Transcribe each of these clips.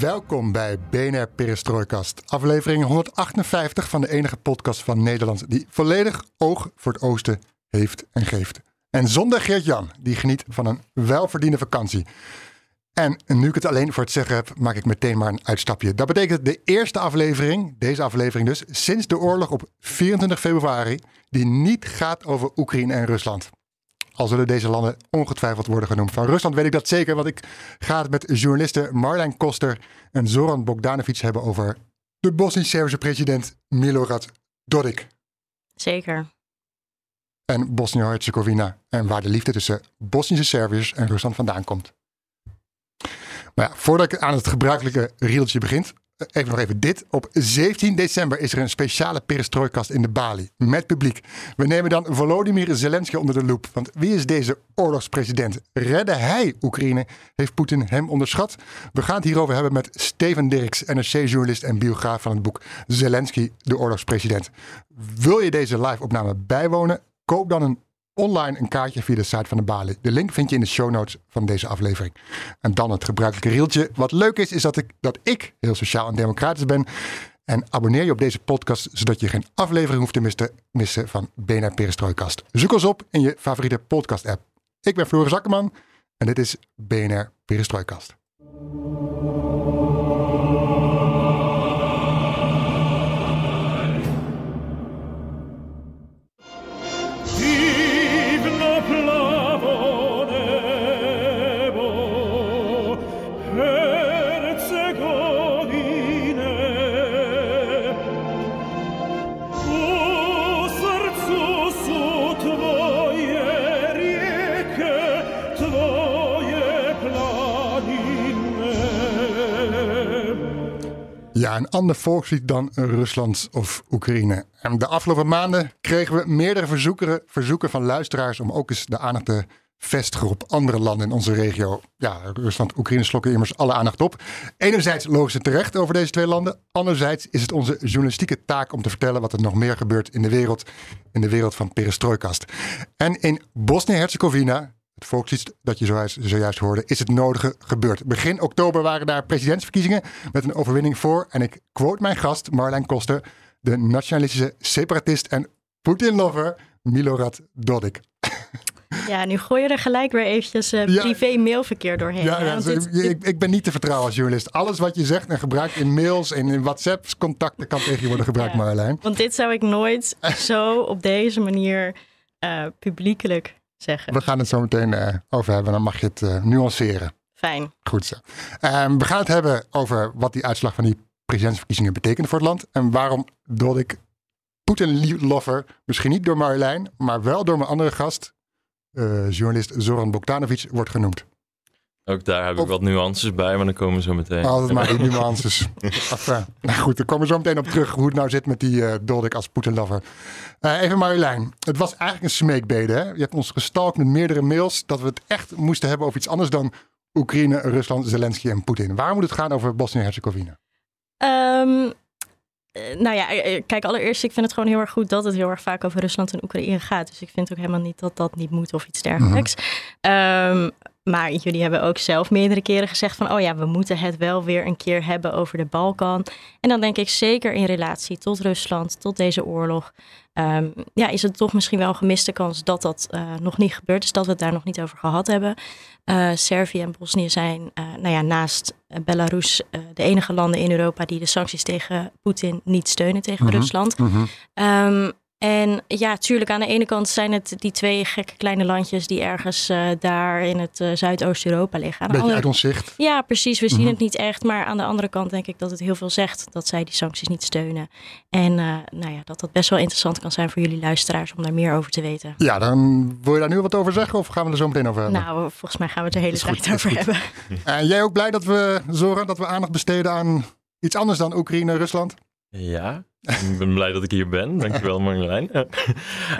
Welkom bij BNR Perestrooikast, aflevering 158 van de enige podcast van Nederland die volledig oog voor het oosten heeft en geeft. En zonder Geert-Jan, die geniet van een welverdiende vakantie. En nu ik het alleen voor het zeggen heb, maak ik meteen maar een uitstapje. Dat betekent de eerste aflevering, deze aflevering dus, sinds de oorlog op 24 februari, die niet gaat over Oekraïne en Rusland. Al zullen deze landen ongetwijfeld worden genoemd. Van Rusland weet ik dat zeker, want ik ga het met journalisten Marlijn Koster en Zoran Bogdanovic hebben over de Bosnisch-Servische president Milorad Dodik. Zeker. En Bosnië-Herzegovina en waar de liefde tussen Bosnische Serviërs en Rusland vandaan komt. Maar ja, voordat ik aan het gebruikelijke riedeltje begint, even nog even dit. Op 17 december is er een speciale perestrooikast in de Bali. Met publiek. We nemen dan Volodymyr Zelensky onder de loep. Want wie is deze oorlogspresident? Redde hij Oekraïne? Heeft Poetin hem onderschat? We gaan het hierover hebben met Steven Dirks, NRC-journalist en biograaf van het boek Zelensky, de oorlogspresident. Wil je deze live-opname bijwonen? Koop dan een online een kaartje via de site van de Bali. De link vind je in de show notes van deze aflevering. En dan het gebruikelijke rieltje. Wat leuk is, is dat ik, dat ik heel sociaal en democratisch ben. En abonneer je op deze podcast, zodat je geen aflevering hoeft te missen, van BNR Perestrooikast. Zoek ons op in je favoriete podcast-app. Ik ben Floris Zakkerman en dit is BNR Perestrooikast. Een ander volkslied dan Rusland of Oekraïne. En de afgelopen maanden kregen we meerdere verzoeken, verzoeken van luisteraars om ook eens de aandacht te vestigen op andere landen in onze regio. Ja, Rusland, Oekraïne slokken immers alle aandacht op. Enerzijds logisch en terecht over deze twee landen. Anderzijds is het onze journalistieke taak om te vertellen wat er nog meer gebeurt in de wereld. In de wereld van perestrooikast. En in Bosnië-Herzegovina, het volkslied dat je zojuist, zojuist hoorde, is het nodige gebeurd. Begin oktober waren daar presidentsverkiezingen met een overwinning voor. En ik quote mijn gast Marlijn Koster, de nationalistische separatist en Poetin-lover Milorad Dodik. Ja, nu gooi je er gelijk weer eventjes eh, Ja. privé-mailverkeer doorheen. Ja, dit- ik, ik ben niet te vertrouwen als journalist. Alles wat je zegt en gebruikt in mails en in WhatsApp-contacten kan tegen je worden gebruikt, Ja. Marlijn. want dit zou ik nooit zo op deze manier eh, publiekelijk zeggen. We gaan het zo meteen eh, over hebben, dan mag je het eh, nuanceren. Fijn. Goed zo. Ehm, we gaan het hebben over wat die uitslag van die presidentsverkiezingen betekent voor het land. En waarom Dodik Poetin-lover, misschien niet door Marjolein, maar wel door mijn andere gast, eh, journalist Zoran Bogdanovic, wordt genoemd. Ook daar heb ik wat nuances bij, maar dan komen we zo meteen. Altijd maar die nuances. Enfin, nou goed, daar komen we zo meteen op terug hoe het nou zit met die eh Dodik als Poetin-lover. Eh, even Marjolein, het was eigenlijk een smeekbede. Hè? Je hebt ons gestalkt met meerdere mails dat we het echt moesten hebben over iets anders dan Oekraïne, Rusland, Zelensky en Poetin. Waar moet het gaan over Bosnië-Herzegovina? Ehm, eh, nou ja, eh, kijk, allereerst, ik vind het gewoon heel erg goed dat het heel erg vaak over Rusland en Oekraïne gaat. Dus ik vind ook helemaal niet dat dat niet moet of iets dergelijks. Ehm, maar jullie hebben ook zelf meerdere keren gezegd van, oh ja, we moeten het wel weer een keer hebben over de Balkan. En dan denk ik zeker in relatie tot Rusland, tot deze oorlog. ehm, ja, is het toch misschien wel een gemiste kans dat dat eh, nog niet gebeurd is, dat we het daar nog niet over gehad hebben. Eh, Servië en Bosnië zijn, eh, nou ja, naast Belarus de enige landen in Europa die de sancties tegen Poetin niet steunen tegen Mhm. Rusland. Mhm. Ehm, En ja, tuurlijk, aan de ene kant zijn het die twee gekke kleine landjes die ergens eh, daar in het eh, Zuidoost-Europa liggen. Aan de Beetje andere uit ons zicht. Ja, precies. We zien Mhm. het niet echt. Maar aan de andere kant denk ik dat het heel veel zegt dat zij die sancties niet steunen. En eh, nou ja, dat dat best wel interessant kan zijn voor jullie luisteraars om daar meer over te weten. Ja, dan wil je daar nu wat over zeggen of gaan we er zo meteen over hebben? Nou, volgens mij gaan we het de hele goed, tijd is over goed. hebben. En jij ook blij dat we, Zoran, dat we aandacht besteden aan iets anders dan Oekraïne, Rusland? Ja, ik ben blij dat ik hier ben. Dankjewel Marjolein.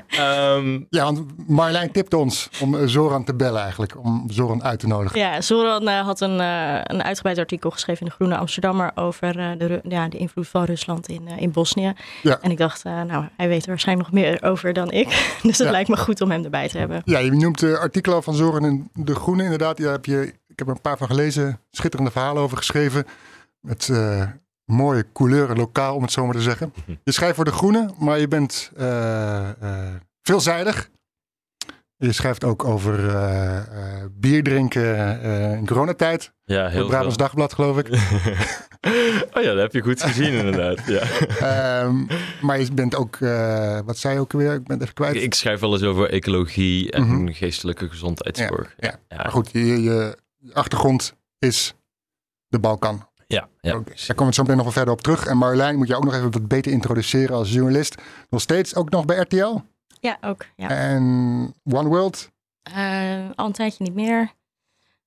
Ehm, Ja, want Marjolein tipte ons om eh, Zoran te bellen eigenlijk, om Zoran uit te nodigen. Ja, Zoran eh, had een, eh, een uitgebreid artikel geschreven in de Groene Amsterdammer over eh, de, ja, de invloed van Rusland in, in Bosnië. Ja. En ik dacht, nou, hij weet er waarschijnlijk nog meer over dan ik. dus het Ja. lijkt me goed om hem erbij te hebben. Ja, je noemt de artikelen van Zoran in De Groene inderdaad. Daar heb je, ik heb er een paar van gelezen, schitterende verhalen over geschreven. Met eh, mooie couleuren lokaal, om het zo maar te zeggen. Je schrijft voor De Groene, maar je bent eh, eh, veelzijdig. Je schrijft ook over eh, bier drinken in coronatijd. ja, Heel Brabants. Dagblad, geloof ik. oh ja, dat heb je goed gezien inderdaad. Ja. Ehm, maar je bent ook, wat zei je ook weer? Ik ben het even kwijt. Ik, ik schrijf wel eens over ecologie en Mhm. geestelijke gezondheidszorg. ja. ja. Maar goed, je, je achtergrond is de Balkan. Ja, ja. Oké, Daar komen we zo meteen nog wel verder op terug. En Marjolein moet je ook nog even wat beter introduceren als journalist. Nog steeds ook nog bij RTL. Ja, ook. Ja. En One World. Eh, al een tijdje niet meer.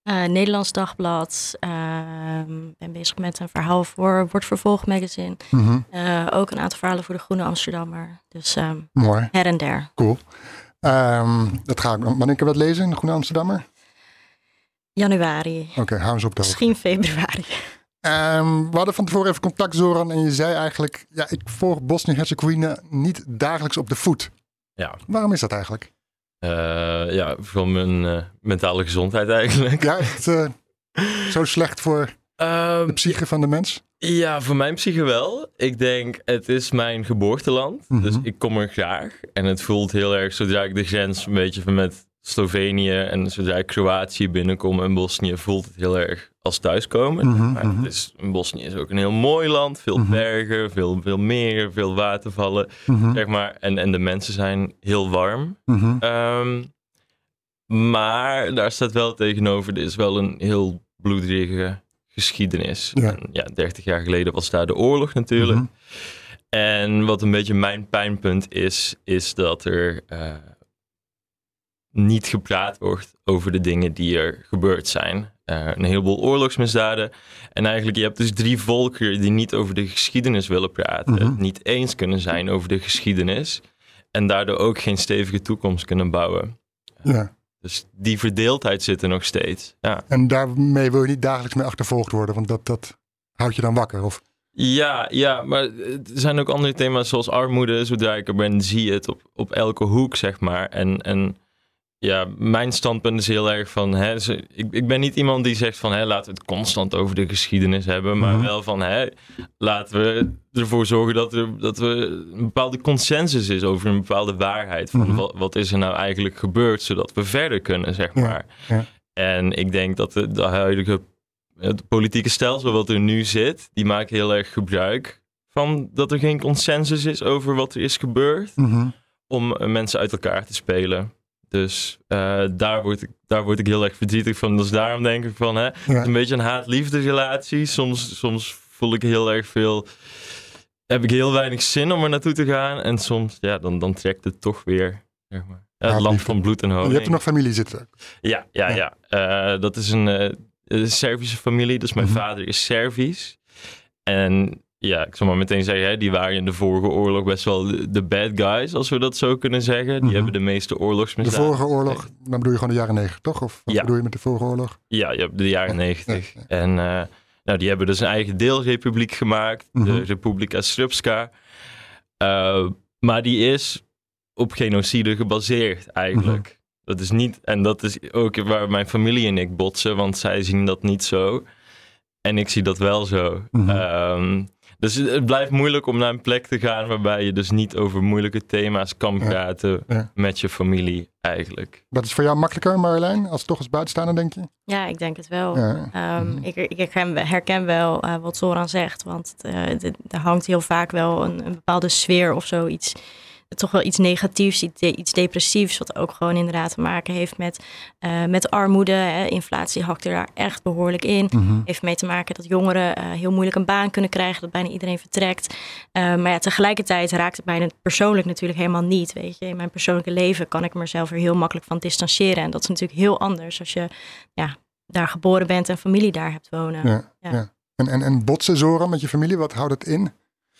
Eh, Nederlands Dagblad. Ehm ben bezig met een verhaal voor Wordt Vervolg magazine. Mhm, Eh, ook een aantal verhalen voor de Groene Amsterdammer. Dus ehm, Mooi, her en der. cool. Ehm, dat ga ik nog. Wanneer kan ik dat lezen in de Groene Amsterdammer? Januari. Oké, hou eens op de hoogte. Misschien februari. Ehm, we hadden van tevoren even contact, Zoran. En je zei eigenlijk, ja, ik volg Bosnië-Herzegovina niet dagelijks op de voet. Ja. Waarom is dat eigenlijk? Eh, ja, voor mijn eh, mentale gezondheid eigenlijk. Ja, het eh, zo slecht voor Ehm, de psyche van de mens? Ja, voor mijn psyche wel. Ik denk, het is mijn geboorteland. Mhm. Dus ik kom er graag. En het voelt heel erg, zodra ik de grens een beetje van met Slovenië en zodra ik Kroatië binnenkom en Bosnië, voelt het heel erg als thuiskomen. Maar het is, Bosnië is ook een heel mooi land. Veel Mhm. bergen, veel, veel meren, veel watervallen. Mhm, Zeg maar. en, en de mensen zijn heel warm. Ehm, maar daar staat wel tegenover, er is wel een heel bloederige geschiedenis. Ja. En ja, 30 jaar geleden was daar de oorlog natuurlijk. En wat een beetje mijn pijnpunt is, is dat er eh, niet gepraat wordt over de dingen die er gebeurd zijn. Eh, een heleboel oorlogsmisdaden. En eigenlijk, je hebt dus drie volkeren die niet over de geschiedenis willen praten. Mhm. Niet eens kunnen zijn over de geschiedenis. En daardoor ook geen stevige toekomst kunnen bouwen. Ja. Dus die verdeeldheid zit er nog steeds. Ja. En daarmee wil je niet dagelijks mee achtervolgd worden, want dat, dat houdt je dan wakker. Of, Ja, ja, maar er zijn ook andere thema's zoals armoede. Zodra ik er ben, zie je het op, op elke hoek, zeg maar. En, en ja, mijn standpunt is heel erg van... Hè, ze- ik, ik ben niet iemand die zegt van... Hè, laten we het constant over de geschiedenis hebben. Maar Mhm. wel van... Hè, laten we ervoor zorgen dat er, dat er een bepaalde consensus is... over een bepaalde waarheid. Van Mhm. wat, wat is er nou eigenlijk gebeurd... zodat we verder kunnen, zeg maar. ja. En ik denk dat de, de huidige het politieke stelsel wat er nu zit, die maakt heel erg gebruik van dat er geen consensus is over wat er is gebeurd, Mhm. om eh, mensen uit elkaar te spelen. Dus eh, daar, word ik, daar word ik heel erg verdrietig van. Dus daarom denk ik van, hè, het is een beetje een haat-liefde relatie. Soms, soms voel ik heel erg veel, heb ik heel weinig zin om er naartoe te gaan. En soms, ja, dan, dan trekt het toch weer, zeg maar. Ja, het land van bloed en je honing. hebt er nog familie zitten. Ja, ja, ja. Eh, dat is een, eh, een Servische familie. Dus mijn Mhm. vader is Servisch. En ja, ik zal maar meteen zeggen, hè, die waren in de vorige oorlog best wel de, de bad guys, als we dat zo kunnen zeggen. Die Mhm. hebben de meeste De oorlogsmisdaden. vorige oorlog, dan bedoel je gewoon de jaren negentig, toch? Of wat Ja. bedoel je met de vorige oorlog? Ja, je hebt de jaren Ja, negentig. ja, En eh, nou, die hebben dus een eigen deelrepubliek gemaakt, Mhm. de Republika Srpska. Eh, maar die is op genocide gebaseerd eigenlijk. Mhm. Dat is niet, en dat is ook waar mijn familie en ik botsen, want zij zien dat niet zo. En ik zie dat wel zo. Mhm. Dus het, blijft moeilijk om naar een plek te gaan waarbij je dus niet over moeilijke thema's kan praten ja. met je familie eigenlijk. Dat is voor jou makkelijker, Marjolein, als toch als buitenstaander, denk je? Ja, ik denk het wel. Ja. Ehm, Mhm. ik, ik herken, wel eh, wat Zoran zegt, want eh, de- er hangt heel vaak wel een, een bepaalde sfeer of zoiets toch wel iets negatiefs, iets, de- iets depressiefs, wat ook gewoon inderdaad te maken heeft met, eh, met armoede. Hè. Inflatie hakt er daar echt behoorlijk in. Mhm. Heeft mee te maken dat jongeren eh, heel moeilijk een baan kunnen krijgen, dat bijna iedereen vertrekt. Eh, maar ja, tegelijkertijd raakt het mij persoonlijk natuurlijk helemaal niet. Weet je, in mijn persoonlijke leven kan ik mezelf er heel makkelijk van distancieren. En dat is natuurlijk heel anders als je ja, daar geboren bent en familie daar hebt wonen. Ja, ja. Ja. En, en, en botsen, Zoran, met je familie, wat houdt het in?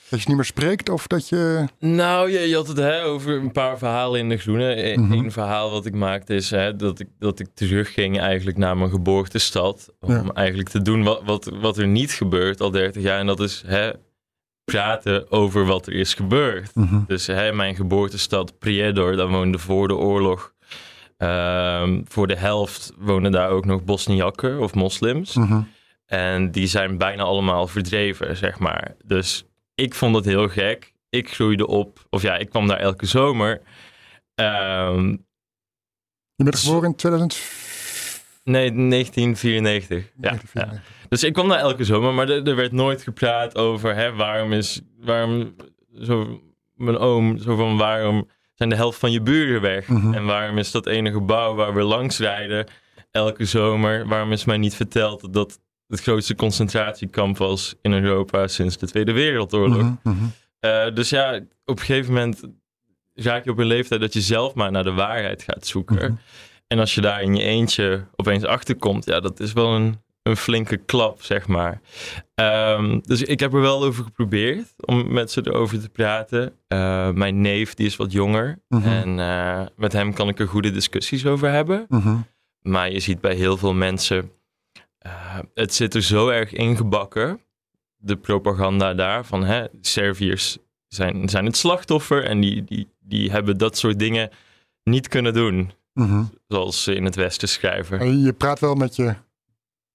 Dat je niet meer spreekt of dat je... Nou, je, je had het hè, over een paar verhalen in de groene. Eén Mhm. verhaal wat ik maakte is hè, dat, ik, dat ik terugging eigenlijk naar mijn geboortestad. Om Ja. eigenlijk te doen wat, wat, wat er niet gebeurt al 30 jaar. En dat is hè, praten over wat er is gebeurd. Mhm. Dus hè, mijn geboortestad Prijedor, daar woonde voor de oorlog. ehm, voor de helft wonen daar ook nog Bosniakken of moslims. Mhm. En die zijn bijna allemaal verdreven, zeg maar. Dus ik vond het heel gek. Ik groeide op, of ja, ik kwam daar elke zomer. Ehm, Je bent geboren in 2000... nee, 1994. Ja, ja. Dus ik kwam daar elke zomer, maar er, er werd nooit gepraat over hè, waarom is, waarom, zo, mijn oom, zo van waarom zijn de helft van je buren weg? Mhm. En waarom is dat ene gebouw waar we langs rijden elke zomer, waarom is mij niet verteld dat dat het grootste concentratiekamp was in Europa sinds de Tweede Wereldoorlog? Mhm, mhm. Eh, dus ja, op een gegeven moment raak je op een leeftijd dat je zelf maar naar de waarheid gaat zoeken. Mhm. En als je daar in je eentje opeens achterkomt, ja, dat is wel een, een flinke klap, zeg maar. Ehm, dus ik heb er wel over geprobeerd om met ze erover te praten. Eh, mijn neef, die is wat jonger. En eh, met hem kan ik er goede discussies over hebben. Maar je ziet bij heel veel mensen, eh, het zit er zo erg ingebakken, de propaganda daar, van hè, Serviërs zijn, zijn het slachtoffer en die, die, die hebben dat soort dingen niet kunnen doen, Mhm. zoals ze in het Westen schrijven. En Je praat wel met je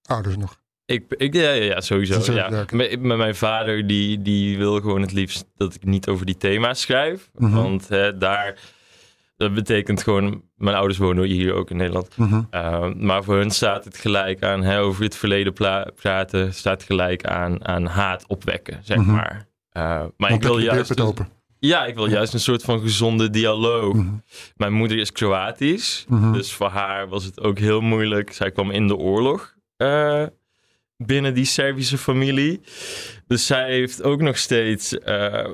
ouders nog. Ik, ik, ja, ja, sowieso. Ja. Met, met mijn vader, die, die wil gewoon het liefst dat ik niet over die thema's schrijf. Mhm. Want hè, daar, dat betekent gewoon, mijn ouders wonen hier ook in Nederland. Mhm. Uh, maar voor hun staat het gelijk aan, hè, over het verleden praten, staat gelijk aan, aan haat opwekken, zeg Mhm. maar. Uh, maar ik wil juist. het dus- open. ja, ik wil juist een soort van gezonde dialoog. Mhm. Mijn moeder is Kroatisch, dus voor haar was het ook heel moeilijk. Zij kwam in de oorlog eh, binnen die Servische familie. Dus zij heeft ook nog steeds eh,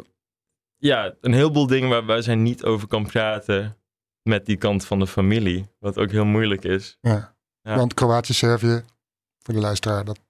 ja, een heleboel dingen waar, waar zij niet over kan praten met die kant van de familie. Wat ook heel moeilijk is. Ja. Ja. Want Kroatië, Servië, voor de luisteraar, dat in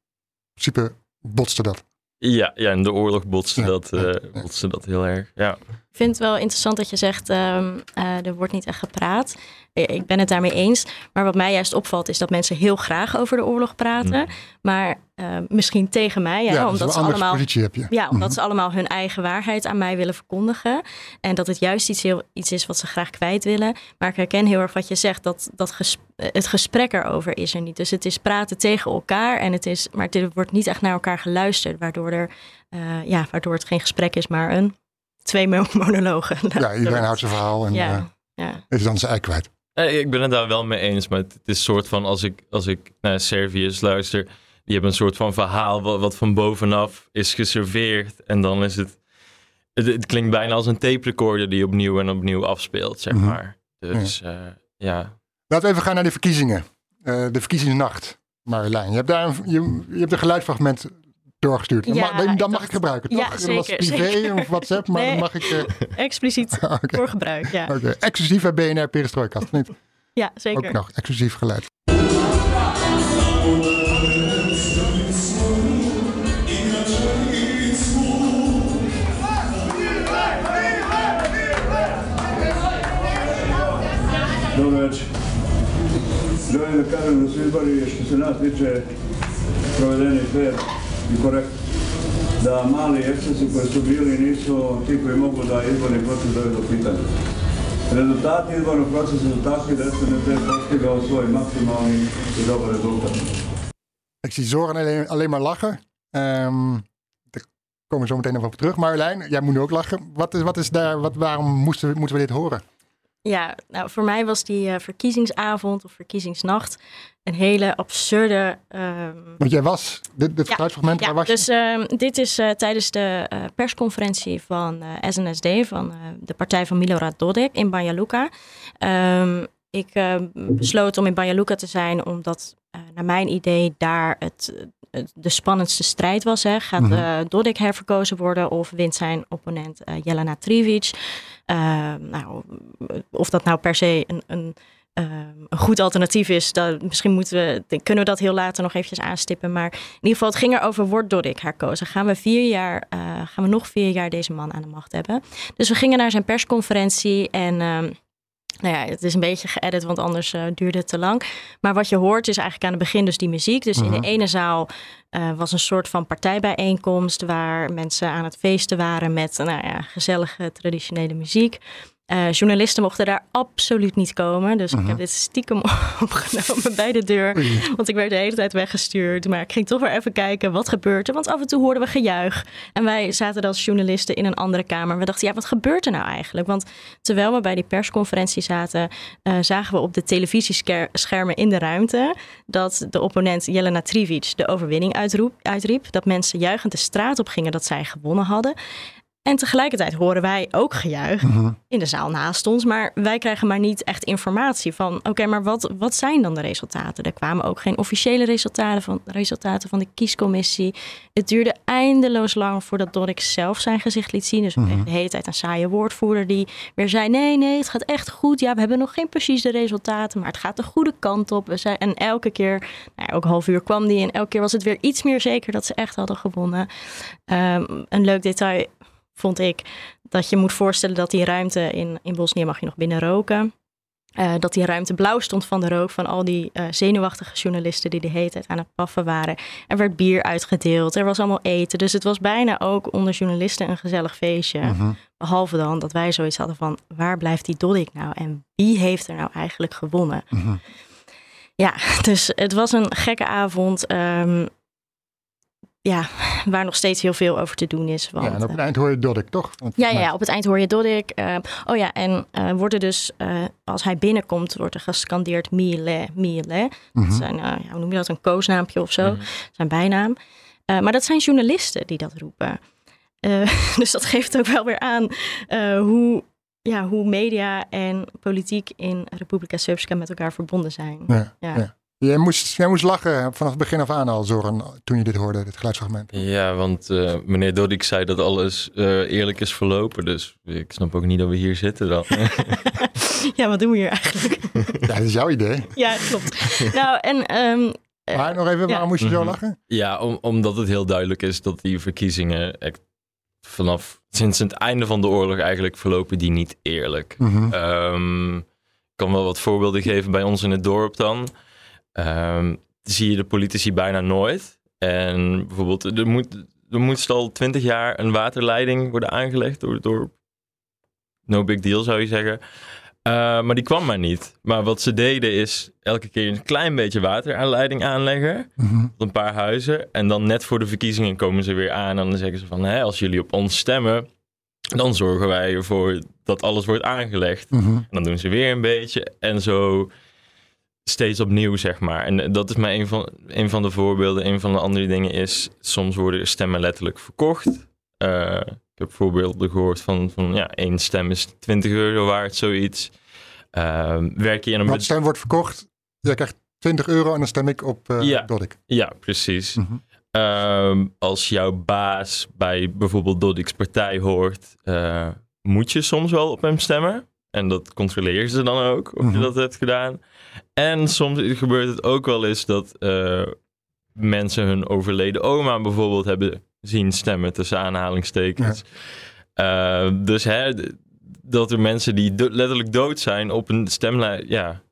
principe botste dat. Ja, ja in de oorlog botste, Ja, dat, ja. botste dat heel erg. Ja. Ik vind het wel interessant dat je zegt, ehm, eh, er wordt niet echt gepraat. Ik ben het daarmee eens. Maar wat mij juist opvalt is dat mensen heel graag over de oorlog praten. Maar eh, misschien tegen mij, hè, Ja, dus omdat een ze allemaal... positie heb je. Ja, omdat Mhm. ze allemaal hun eigen waarheid aan mij willen verkondigen. En dat het juist iets, heel, iets is wat ze graag kwijt willen. Maar ik herken heel erg wat je zegt, dat, dat het gesprek erover is er niet. Dus het is praten tegen elkaar, en het is, maar er wordt niet echt naar elkaar geluisterd. Waardoor, er, eh, ja, waardoor het geen gesprek is, maar een twee mo- monologen. Ja, iedereen houdt zijn verhaal en Ja, eh, ja. is dan zijn ei kwijt. Eh, Ik ben het daar wel mee eens, maar het is soort van als ik, als ik naar Serviërs luister, die hebben een soort van verhaal wat, wat van bovenaf is geserveerd. En dan is het, het, het klinkt bijna als een tape recorder die opnieuw en opnieuw afspeelt, zeg Mhm. maar. Dus eh, ja. Laten we even gaan naar de verkiezingen. Eh, de verkiezingsnacht, Marjolein. Je hebt daar een, je, je hebt een geluidsfragment doorgestuurd. Dat, Ja, mag, dat ik mag dacht- ik gebruiken, Ja, toch? zeker, Dat was privé zeker. of WhatsApp, maar Nee. dan mag ik... eh, Expliciet Oké, voor gebruik, ja. Oké. exclusief bij BNR Perestrooikast. Niet? Ja, zeker. Ook nog, exclusief geluid. Dobro večer. Želim da kažem da su izbori što se nas tiče provedeni fair i korektno. Da mali ekscesi koji su bili nisu ti koji mogu da izborni proces dovedu do pitanja. Rezultati izbornog procesa su takvi da je postigao svoj maksimalni i dobar rezultat. Ik zie Zoran alleen, alleen maar lachen. Ehm, daar komen we zo meteen nog op terug. Marjolein, jij moet nu ook lachen. Wat is, wat is daar, wat, waarom moesten moeten we dit horen? Ja, nou voor mij was die eh, verkiezingsavond of verkiezingsnacht een hele absurde. ehm, Want jij was, dit, dit Ja, ja, waar was je? dus ehm, dit is eh, tijdens de eh, persconferentie van SNSD, van de partij van Milorad Dodik in Banja Luka. Ehm, ik besloot om in Banja Luka te zijn omdat, naar mijn idee, daar het- de spannendste strijd was. Hè. Gaat Mhm. eh, Dodik herverkozen worden of wint zijn opponent eh, Jelena Trivic? Nou, of dat nou per se een, een, een goed alternatief is, dat, misschien moeten we, kunnen we dat heel later nog eventjes aanstippen. Maar in ieder geval, het ging erover, wordt Dodik herkozen? Gaan we vier jaar, eh, gaan we nog vier jaar deze man aan de macht hebben? Dus we gingen naar zijn persconferentie en... ehm, nou ja, het is een beetje geëdit, want anders eh, duurde het te lang. Maar wat je hoort is eigenlijk aan het begin dus die muziek. Dus in Mhm. de ene zaal eh, was een soort van partijbijeenkomst... waar mensen aan het feesten waren met nou ja, gezellige traditionele muziek. Eh, journalisten mochten daar absoluut niet komen. Dus ik heb dit stiekem opgenomen bij de deur. Want ik werd de hele tijd weggestuurd. Maar ik ging toch weer even kijken wat gebeurt er. Want af en toe hoorden we gejuich. En wij zaten dan als journalisten in een andere kamer. We dachten, ja, wat gebeurt er nou eigenlijk? Want terwijl we bij die persconferentie zaten, eh, zagen we op de televisieschermen in de ruimte dat de opponent Jelena Trivic de overwinning uitroep, uitriep. Dat mensen juichend de straat op gingen dat zij gewonnen hadden. En tegelijkertijd horen wij ook gejuich Mhm. in de zaal naast ons. Maar wij krijgen maar niet echt informatie van... oké, maar wat, wat zijn dan de resultaten? Er kwamen ook geen officiële resultaten van, resultaten van de kiescommissie. Het duurde eindeloos lang voordat Dorik zelf zijn gezicht liet zien. Dus we kregen de hele tijd een saaie woordvoerder die weer zei... nee, nee, het gaat echt goed. Ja, we hebben nog geen precieze resultaten, maar het gaat de goede kant op. We zijn, en elke keer, nou ja, ook half uur kwam die... en elke keer was het weer iets meer zeker dat ze echt hadden gewonnen. Ehm, een leuk detail vond ik dat je moet voorstellen dat die ruimte in, in Bosnië mag je nog binnen roken. Eh, dat die ruimte blauw stond van de rook van al die eh, zenuwachtige journalisten die de hele tijd aan het paffen waren. Er werd bier uitgedeeld, er was allemaal eten. Dus het was bijna ook onder journalisten een gezellig feestje. Mhm. Behalve dan dat wij zoiets hadden van waar blijft die Dodik nou en wie heeft er nou eigenlijk gewonnen? Mhm. Ja, dus het was een gekke avond. ehm, ja, waar nog steeds heel veel over te doen is. Want, Ja, en op eh, het eind hoor je Dodik, toch? Want- ja, ja, op het eind hoor je Dodik. eh, oh ja, en eh wordt er dus, eh, als hij binnenkomt, wordt er gescandeerd Miele, Miele. mhm. Dat zijn, eh, ja, hoe noem je dat, een koosnaampje of zo, zijn bijnaam. Eh, maar dat zijn journalisten die dat roepen. Eh, dus dat geeft ook wel weer aan eh, hoe, ja, hoe media en politiek in Republika Srpska met elkaar verbonden zijn. Ja, Ja. ja. Jij, moest, jij moest lachen vanaf het begin af aan al, Zoran, toen je dit hoorde, dit geluidsfragment. Ja, want eh, meneer Dodik zei dat alles eh, eerlijk is verlopen. Dus ik snap ook niet dat we hier zitten dan. ja, wat doen we hier eigenlijk? Ja, dat is jouw idee. ja, klopt. nou, en ehm, Eh, Maar nog even, ja. waarom moest je zo Mhm. lachen? ja, om, omdat het heel duidelijk is dat die verkiezingen echt vanaf sinds het einde van de oorlog eigenlijk verlopen die niet eerlijk. Mhm. Ehm, ik kan wel wat voorbeelden geven bij ons in het dorp dan. Ehm, zie je de politici bijna nooit. En bijvoorbeeld, er moet, er moest al twintig jaar een waterleiding worden aangelegd door het dorp. No big deal zou je zeggen. Eh, maar die kwam maar niet. Maar wat ze deden is elke keer een klein beetje wateraanleiding aanleggen. Op een paar huizen. En dan net voor de verkiezingen komen ze weer aan. En dan zeggen ze van, hè, als jullie op ons stemmen, dan zorgen wij ervoor dat alles wordt aangelegd. Mhm. En dan doen ze weer een beetje. En zo steeds opnieuw, zeg maar. En dat is maar een van, een van de voorbeelden. Een van de andere dingen is, soms worden stemmen letterlijk verkocht. Eh, ik heb voorbeelden gehoord van, van ja, één stem is 20 euro waard, zoiets. Ehm, werk je in een... Bed- stem wordt verkocht, jij krijgt 20 euro en dan stem ik op eh Ja. Ja, precies. Mhm. Ehm, als jouw baas bij bijvoorbeeld Dodik's partij hoort, eh, moet je soms wel op hem stemmen. En dat controleren ze dan ook, of Mhm. je dat hebt gedaan. En soms gebeurt het ook wel eens dat eh, mensen hun overleden oma bijvoorbeeld hebben zien stemmen, tussen aanhalingstekens. Eh, dus hè, dat er mensen die do- letterlijk dood zijn op een stemlijst, ja,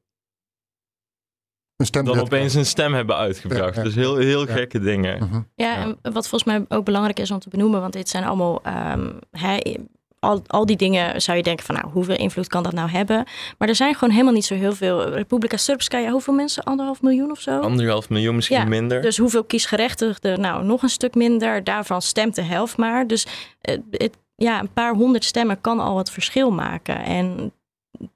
Een stem dan dat- opeens een stem hebben uitgebracht. Ja, ja. dus heel, heel Ja. gekke dingen. Mhm. Ja, en wat volgens mij ook belangrijk is om te benoemen, want dit zijn allemaal, ehm, hè, al, al die dingen zou je denken van, nou, hoeveel invloed kan dat nou hebben? Maar er zijn gewoon helemaal niet zo heel veel. Republika Srpska, ja, hoeveel mensen? Anderhalf miljoen of zo? Anderhalf miljoen, misschien Ja, minder. Dus hoeveel kiesgerechtigden? Nou, nog een stuk minder. Daarvan stemt de helft maar. Dus eh, het, ja, een paar honderd stemmen kan al het verschil maken. En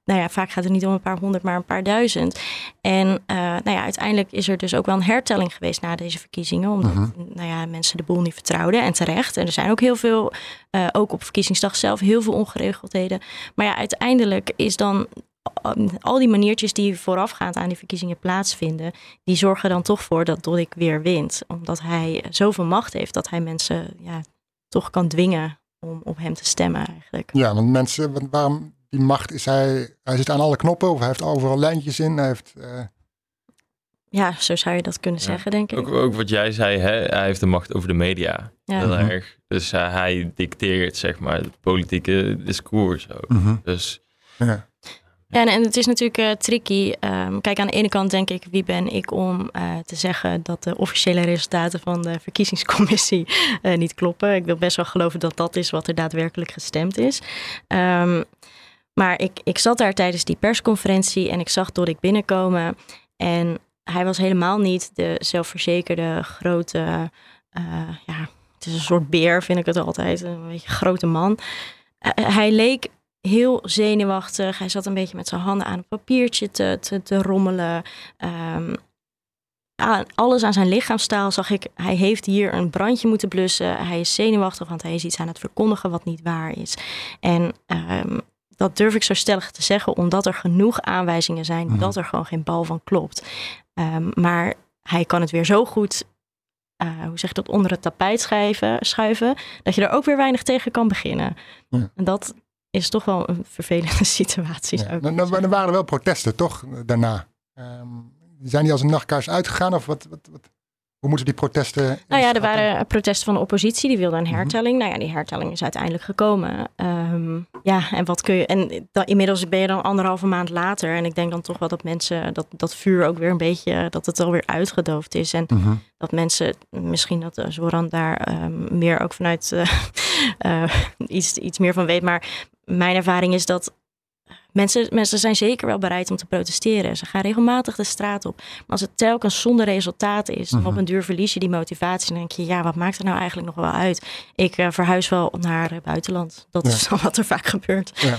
nou ja, vaak gaat het niet om een paar honderd, maar een paar duizend. En eh, nou ja, uiteindelijk is er dus ook wel een hertelling geweest na deze verkiezingen. Omdat nou ja, mensen de boel niet vertrouwden en terecht. En er zijn ook heel veel, eh, ook op verkiezingsdag zelf, heel veel ongeregeldheden. Maar ja, uiteindelijk is dan al die maniertjes die voorafgaand aan die verkiezingen plaatsvinden, die zorgen dan toch voor dat Dodik weer wint. Omdat hij zoveel macht heeft dat hij mensen ja, toch kan dwingen om op hem te stemmen eigenlijk. Ja, want mensen, waarom die macht is hij, hij zit aan alle knoppen of hij heeft overal lijntjes in. Hij heeft, eh, Ja, zo zou je dat kunnen zeggen, denk ik. Ook, ook wat jij zei, hè? hij heeft de macht over de media. Ja. Heel Mhm. erg. Dus eh, hij dicteert, zeg maar, het politieke discours ook. Mhm. Dus ja. Ja, en, en het is natuurlijk eh, tricky. Ehm, kijk, aan de ene kant denk ik, wie ben ik om eh, te zeggen dat de officiële resultaten van de verkiezingscommissie eh, niet kloppen. Ik wil best wel geloven dat dat is wat er daadwerkelijk gestemd is. Ehm, maar ik, ik zat daar tijdens die persconferentie en ik zag Dodik binnenkomen. En hij was helemaal niet de zelfverzekerde grote, eh, ja, het is een soort beer vind ik het altijd, een beetje grote man. Eh, hij leek heel zenuwachtig. Hij zat een beetje met zijn handen aan een papiertje te, te, te rommelen. Ehm, alles aan zijn lichaamstaal zag ik, hij heeft hier een brandje moeten blussen. Hij is zenuwachtig, want hij is iets aan het verkondigen wat niet waar is. En ehm, dat durf ik zo stellig te zeggen, omdat er genoeg aanwijzingen zijn Mhm. dat er gewoon geen bal van klopt. Ehm, maar hij kan het weer zo goed, eh, hoe zeg je dat, onder het tapijt schuiven, schuiven, dat je er ook weer weinig tegen kan beginnen. Ja. En dat is toch wel een vervelende situatie. Ja. Nou, nou, er waren wel protesten, toch? Daarna. Ehm, zijn die als een nachtkaars uitgegaan? Of wat, wat, wat, hoe moeten die protesten... Nou ja, er waren protesten van de oppositie, die wilden een Mhm. hertelling. Nou ja, die hertelling is uiteindelijk gekomen. Ehm, ja, en wat kun je. En dan, inmiddels ben je dan anderhalve maand later. En ik denk dan toch wel dat mensen dat, dat vuur ook weer een beetje, dat het alweer uitgedoofd is. En Mhm. dat mensen, misschien dat eh, Zoran daar ehm, meer ook vanuit eh, eh, iets, iets meer van weet. Maar mijn ervaring is dat mensen, mensen zijn zeker wel bereid om te protesteren. Ze gaan regelmatig de straat op. Maar als het telkens zonder resultaat is, dan op Mhm. een duur verlies je die motivatie. Dan denk je, ja, wat maakt er nou eigenlijk nog wel uit? Ik eh, verhuis wel naar het buitenland. Dat Ja. is dan wat er vaak gebeurt. Ja.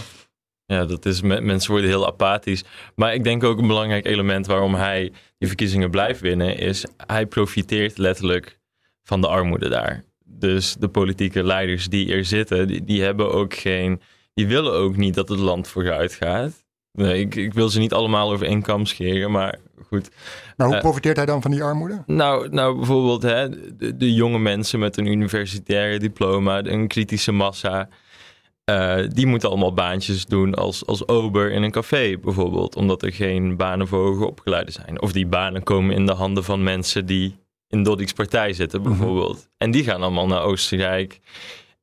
ja, dat is, me- mensen worden heel apathisch. Maar ik denk ook een belangrijk element waarom hij die verkiezingen blijft winnen, is hij profiteert letterlijk van de armoede daar. Dus de politieke leiders die er zitten, die, die hebben ook geen, die willen ook niet dat het land vooruit gaat. Nee, ik, ik wil ze niet allemaal over één kam scheren, maar goed. Maar hoe Eh, profiteert hij dan van die armoede? Nou, nou bijvoorbeeld hè, de, de jonge mensen met een universitaire diploma, een kritische massa. eh, die moeten allemaal baantjes doen als, als ober in een café bijvoorbeeld. Omdat er geen banen voor hoger opgeleiden zijn. Of die banen komen in de handen van mensen die in Doddiks partij zitten Mhm. bijvoorbeeld. En die gaan allemaal naar Oostenrijk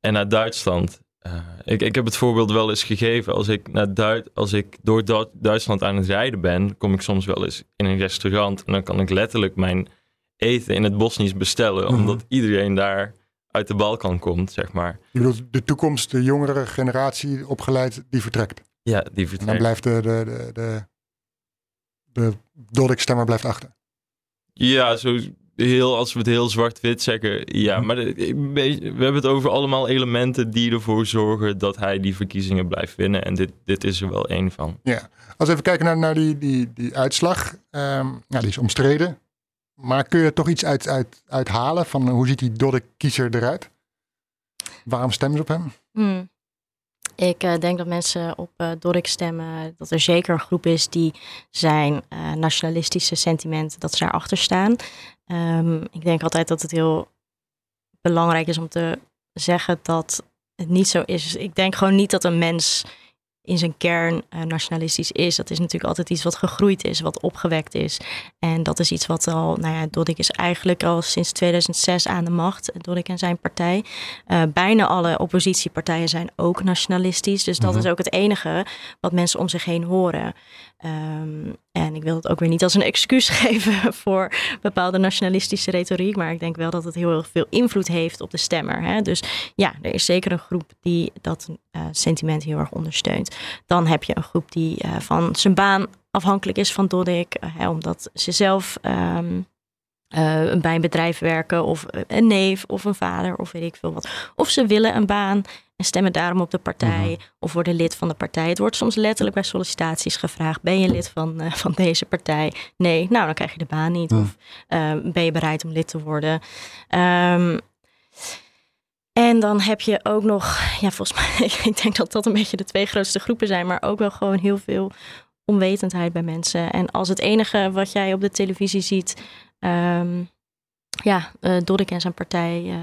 en naar Duitsland. Eh, ik, ik heb het voorbeeld wel eens gegeven. Als ik, naar Duit, als ik door Du- Duitsland aan het rijden ben, kom ik soms wel eens in een restaurant. En dan kan ik letterlijk mijn eten in het Bosnisch bestellen. Mhm. Omdat iedereen daar uit de Balkan komt, zeg maar. Je bedoelt de toekomst, de jongere generatie opgeleid, die vertrekt. Ja, die En dan vertrekt. blijft de, de, de, de, de Doddik-stemmer blijft achter. Ja, zo heel, als we het heel zwart-wit zeggen. Ja, Mhm. maar de- we hebben het over allemaal elementen die ervoor zorgen dat hij die verkiezingen blijft winnen. En dit, dit is er wel één van. Als we even kijken naar, naar die, die, die uitslag. ehm, ja, die is omstreden. Maar kun je er toch iets uit, uit, uithalen van hoe ziet die Doddik-kiezer eruit? Waarom stemmen ze op hem? Hmm. Ik eh, denk dat mensen op eh Dorik stemmen, dat er zeker een groep is die zijn eh, nationalistische sentimenten, dat ze daarachter staan. Ehm, ik denk altijd dat het heel belangrijk is om te zeggen dat het niet zo is. Ik denk gewoon niet dat een mens in zijn kern eh, nationalistisch is. Dat is natuurlijk altijd iets wat gegroeid is, wat opgewekt is. En dat is iets wat al, nou ja, Dodik is eigenlijk al sinds 2006 aan de macht, Dodik en zijn partij. Eh, bijna alle oppositiepartijen zijn ook nationalistisch. Dus dat Mhm. is ook het enige wat mensen om zich heen horen. Ehm, en ik wil het ook weer niet als een excuus geven voor bepaalde nationalistische retoriek. Maar ik denk wel dat het heel erg veel invloed heeft op de stemmer. Hè? Dus ja, er is zeker een groep die dat eh, sentiment heel erg ondersteunt. Dan heb je een groep die eh, van zijn baan afhankelijk is van Dodik. eh, hè, omdat ze zelf eh, bij een bedrijf werken of een neef of een vader of weet ik veel wat. Of ze willen een baan en stemmen daarom op de partij of worden lid van de partij. Het wordt soms letterlijk bij sollicitaties gevraagd. Ben je lid van, eh, van deze partij? Nee, nou dan krijg je de baan niet. Of eh, ben je bereid om lid te worden? Ehm, en dan heb je ook nog, ja volgens mij, ik denk dat dat een beetje de twee grootste groepen zijn, maar ook wel gewoon heel veel onwetendheid bij mensen. En als het enige wat jij op de televisie ziet, ehm, ja, uh, Doddik en zijn partij uh,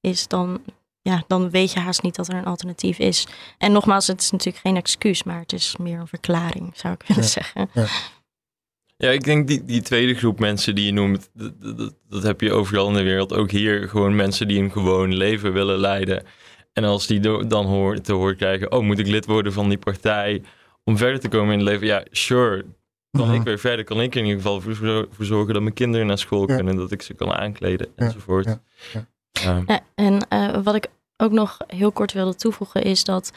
is, dan, ja, dan weet je haast niet dat er een alternatief is. En nogmaals, het is natuurlijk geen excuus, maar het is meer een verklaring, zou ik willen Ja. zeggen. Ja. Ja, ik denk die, die tweede groep mensen die je noemt, dat, dat, dat heb je overal in de wereld. Ook hier gewoon mensen die een gewoon leven willen leiden. En als die dan hoor, te horen krijgen, oh, moet ik lid worden van die partij om verder te komen in het leven? Ja, sure. Kan Mhm. ik weer verder? Kan ik in ieder geval voor, zorgen dat mijn kinderen naar school Ja. kunnen, dat ik ze kan aankleden enzovoort. ja, ja. Ja. Ja, en eh, wat ik ook nog heel kort wilde toevoegen is dat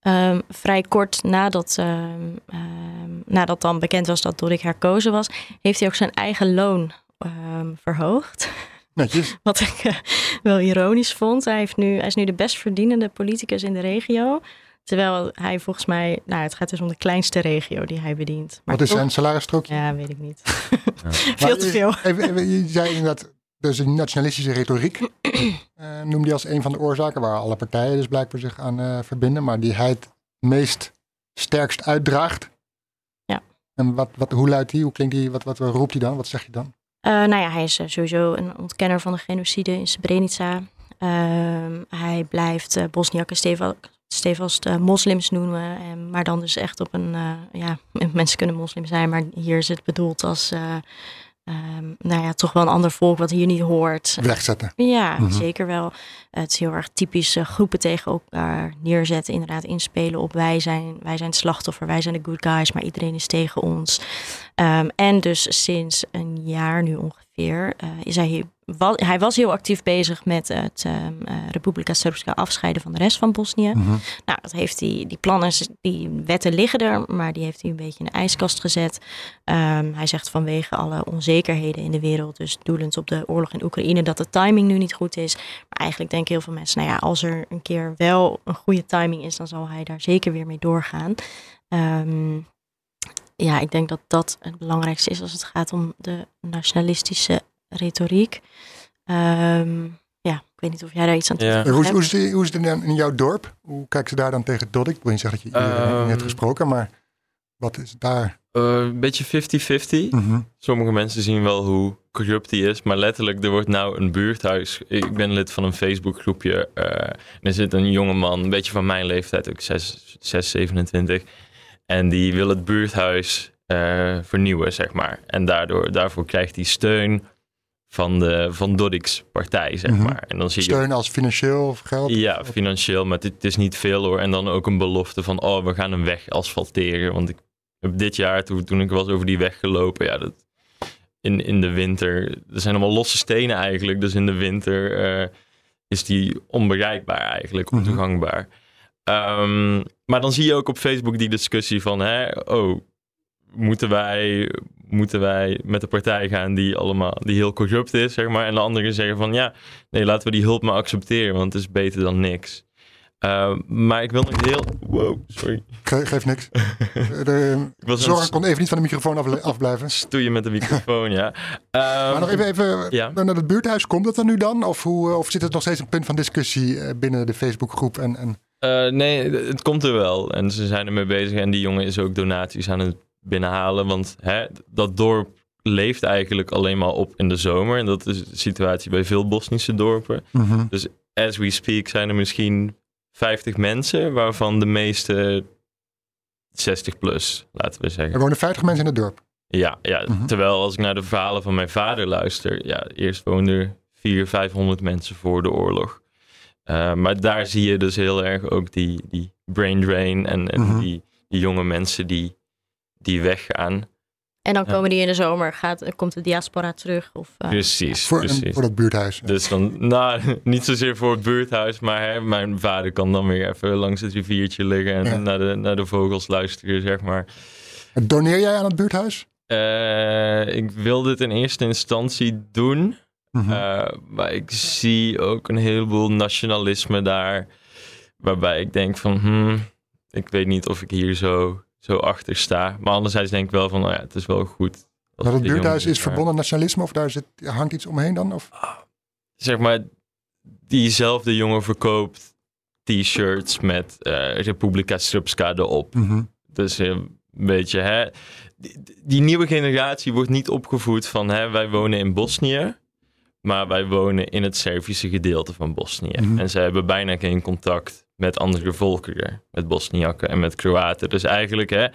ehm, vrij kort nadat, ehm, ehm, nadat dan bekend was dat Dorik herkozen was, heeft hij ook zijn eigen loon ehm, verhoogd. Netjes. Wat ik eh, wel ironisch vond. Hij, heeft nu, hij is nu de best verdienende politicus in de regio. Terwijl hij volgens mij, nou het gaat dus om de kleinste regio die hij bedient. Maar Wat is toch- zijn salarisstrookje? Ja, weet ik niet. Veel te veel. Even, even, je zei inderdaad, dus een nationalistische retoriek. eh noemde hij als een van de oorzaken waar alle partijen dus blijkbaar zich aan eh, verbinden. Maar die hij het meest sterkst uitdraagt. Ja. En wat, wat, hoe luidt die? Hoe klinkt die? Wat, wat roept hij dan? Wat zeg je dan? Eh, nou ja, hij is sowieso een ontkenner van de genocide in Srebrenica. Ehm, hij blijft Bosniakken stevast, moslims noemen. En, maar dan dus echt op een... ja, mensen kunnen moslim zijn, maar hier is het bedoeld als... eh, ehm, nou ja, toch wel een ander volk wat hier niet hoort. Wegzetten. Ja, Mhm. zeker wel. Het is heel erg typisch eh, groepen tegen elkaar neerzetten. Inderdaad, inspelen op wij zijn, wij zijn het slachtoffer, wij zijn de good guys, maar iedereen is tegen ons. Ehm, en dus sinds een jaar nu ongeveer eh, is hij, hij was heel actief bezig met het ehm eh, Republika Srpska afscheiden van de rest van Bosnië. Mhm. Nou, dat heeft hij, die plannen, die wetten liggen er, maar die heeft hij een beetje in de ijskast gezet. Ehm, hij zegt vanwege alle onzekerheden in de wereld, dus doelend op de oorlog in Oekraïne, dat de timing nu niet goed is. Maar eigenlijk denken heel veel mensen, nou ja, als er een keer wel een goede timing is, dan zal hij daar zeker weer mee doorgaan. Ehm, ja, ik denk dat dat het belangrijkste is als het gaat om de nationalistische retoriek. Ehm, ja, ik weet niet of jij daar iets aan Ja. Eh, Hoe, is- hoe, is, hoe is het in, in jouw dorp? Hoe kijken ze daar dan tegen Doddik? Ik wil niet zeggen dat je iedereen Ehm. hebt gesproken, maar wat is daar? Eh, een beetje 50-50. Mhm. Sommige mensen zien wel hoe corrupt die is, maar letterlijk, er wordt nou een buurthuis. Ik ben lid van een Facebookgroepje. eh en er zit een jonge man, een beetje van mijn leeftijd, ook 6, 6 27. En die wil het buurthuis eh, vernieuwen, zeg maar. En daardoor, daarvoor krijgt hij steun van, de, van Doddik's partij, zeg Mhm. maar. En dan zie je Steun als financieel of geld? ja, financieel, maar het, is niet veel hoor. En dan ook een belofte van, oh, we gaan een weg asfalteren. Want ik heb dit jaar, toen, toen ik was over die weg gelopen, ja, dat, in, in de winter, er zijn allemaal losse stenen eigenlijk. Dus in de winter eh, is die onbereikbaar eigenlijk, Mhm. ontoegankbaar. Ehm, maar dan zie je ook op Facebook die discussie van, hè, oh, moeten wij, moeten wij met de partij gaan die allemaal, die heel corrupt is, zeg maar. En de anderen zeggen van, ja, nee, laten we die hulp maar accepteren, want het is beter dan niks. Ehm, maar ik wil nog heel, wow, sorry. Ge- geeft niks. de, Ik was aan Zorg kon even niet van de microfoon afle- afblijven. stoeien met de microfoon, ja. Ehm, Maar nog even, even ja. naar het buurthuis. Komt dat er nu dan? Of, hoe, eh, of zit het nog steeds een punt van discussie eh, binnen de Facebookgroep? En, en, Eh, nee, het komt er wel. En ze zijn ermee bezig. En die jongen is ook donaties aan het binnenhalen. Want hè, dat dorp leeft eigenlijk alleen maar op in de zomer. En dat is de situatie bij veel Bosnische dorpen. Mhm. As we speak zijn er misschien 50 mensen, waarvan de meeste 60 plus, laten we Er zeggen. wonen 50 mensen in het dorp. Ja, ja Mhm. terwijl als ik naar de verhalen van mijn vader luister, ja, eerst woonden er 400, 500 mensen voor de oorlog. Uh, maar daar zie je dus heel erg ook die, die brain drain en, en Mhm. die, die jonge mensen die, die weggaan. En dan Ja. komen die in de zomer, gaat, komt de diaspora terug. Of, eh, Precies, Voor, precies. voor dat buurthuis. Dus dan, nou, niet zozeer voor het buurthuis, maar hè, mijn vader kan dan weer even langs het riviertje liggen en Ja. naar, de, naar de vogels luisteren, zeg maar. Doneer jij aan het buurthuis? Eh, ik wilde het in eerste instantie doen. Mhm. Eh, maar ik zie ook een heleboel nationalisme daar. Waarbij ik denk van, hmm, ik weet niet of ik hier zo, zo achter sta. Maar anderzijds denk ik wel van, nou ja, het is wel goed. het de buurthuis is verbonden nationalisme of daar zit, hangt iets omheen dan? Of? Zeg maar, diezelfde jongen verkoopt t-shirts met eh Republika Srpska erop. Dus een beetje, hè. Die, die nieuwe generatie wordt niet opgevoed van, hè, wij wonen in Bosnië. Maar wij wonen in het Servische gedeelte van Bosnië. Mhm. En ze hebben bijna geen contact met andere volkeren. Met Bosniakken en met Kroaten. Dus eigenlijk, hè,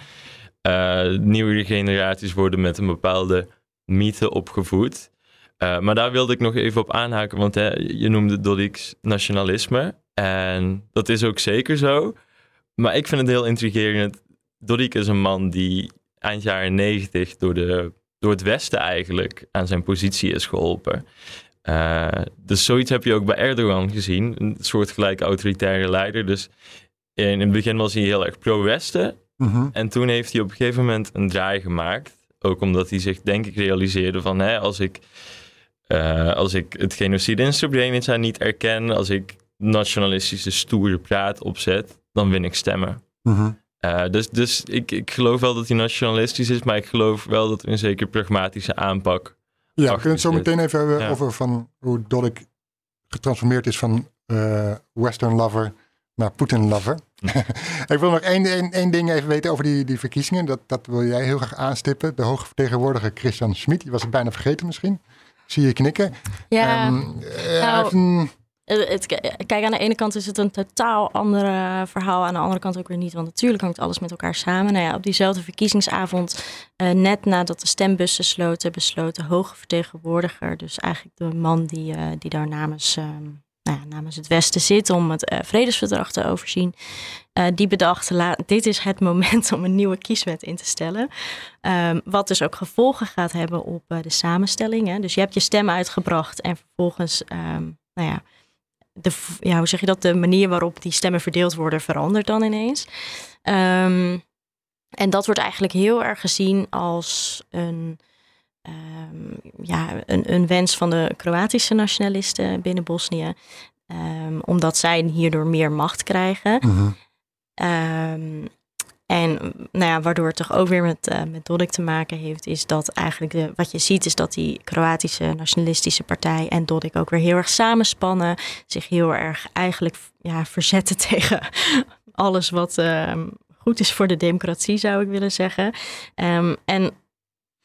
eh, nieuwe generaties worden met een bepaalde mythe opgevoed. Eh, maar daar wilde ik nog even op aanhaken, want hè, je noemde Dodik's nationalisme. En dat is ook zeker zo. Maar ik vind het heel intrigerend. Dodik is een man die eind jaren negentig door, de, door het Westen eigenlijk aan zijn positie is geholpen. Eh, dus zoiets heb je ook bij Erdogan gezien. Een soortgelijke autoritaire leider. Dus in het begin was hij heel erg pro-Westen. Mhm. En toen heeft hij op een gegeven moment een draai gemaakt. Ook omdat hij zich, denk ik, realiseerde van... Hè, als, ik, eh, als ik het genocide in Srebrenica niet erken... als ik nationalistische stoere praat opzet... dan win ik stemmen. Mhm. Eh, dus dus ik, ik geloof wel dat hij nationalistisch is... maar ik geloof wel dat er een zeker pragmatische aanpak... Ja, we kunnen het zo meteen even hebben Ja. over van hoe Dodik getransformeerd is van eh, Western lover naar Putin lover. ik wil nog één, één, één ding even weten over die, die verkiezingen. Dat, dat wil jij heel graag aanstippen. De hoge vertegenwoordiger Christian Schmid, die was het bijna vergeten misschien. Zie je knikken. Ja, Ehm, eh, nou, een- Het, het- kijk, aan de ene kant is het een totaal ander eh, verhaal. Aan de andere kant ook weer niet. Want natuurlijk hangt alles met elkaar samen. Nou ja, op diezelfde verkiezingsavond, eh, net nadat de stembussen sloten, besloot de hoge vertegenwoordiger, dus eigenlijk de man die, eh, die daar namens, ehm, nou ja, namens het Westen zit om het eh, vredesverdrag te overzien, eh, die bedacht, la, dit is het moment om een nieuwe kieswet in te stellen. Ehm, wat dus ook gevolgen gaat hebben op eh, de samenstelling. Hè. Dus je hebt je stem uitgebracht en vervolgens, ehm, nou ja, de, ja, hoe zeg je dat? De manier waarop die stemmen verdeeld worden verandert dan ineens. Ehm, en dat wordt eigenlijk heel erg gezien als een, ehm, ja, een, een wens van de Kroatische nationalisten binnen Bosnië. Ehm, omdat zij hierdoor meer macht krijgen. Mhm. En nou ja, waardoor het toch ook weer met, eh met Dodik te maken heeft, is dat eigenlijk de, wat je ziet, is dat die Kroatische nationalistische partij en Dodik ook weer heel erg samenspannen. Zich heel erg eigenlijk ja, verzetten tegen alles wat ehm, goed is voor de democratie, zou ik willen zeggen. Ehm, en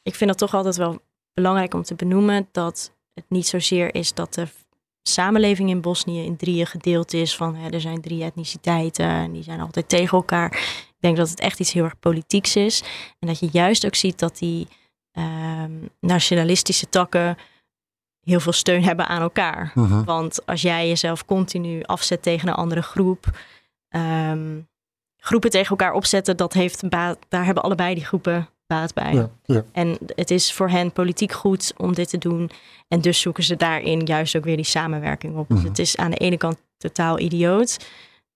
ik vind het toch altijd wel belangrijk om te benoemen dat het niet zozeer is dat de samenleving in Bosnië in drieën gedeeld is. Van hè, er zijn drie etniciteiten en die zijn altijd tegen elkaar. Ik denk dat het echt iets heel erg politieks is. En dat je juist ook ziet dat die ehm, nationalistische takken heel veel steun hebben aan elkaar. Mhm. Want als jij jezelf continu afzet tegen een andere groep, ehm, groepen tegen elkaar opzetten, dat heeft baat, daar hebben allebei die groepen baat bij. Ja, ja. En het is voor hen politiek goed om dit te doen. En dus zoeken ze daarin juist ook weer die samenwerking op. Dus Mhm. het is aan de ene kant totaal idioot.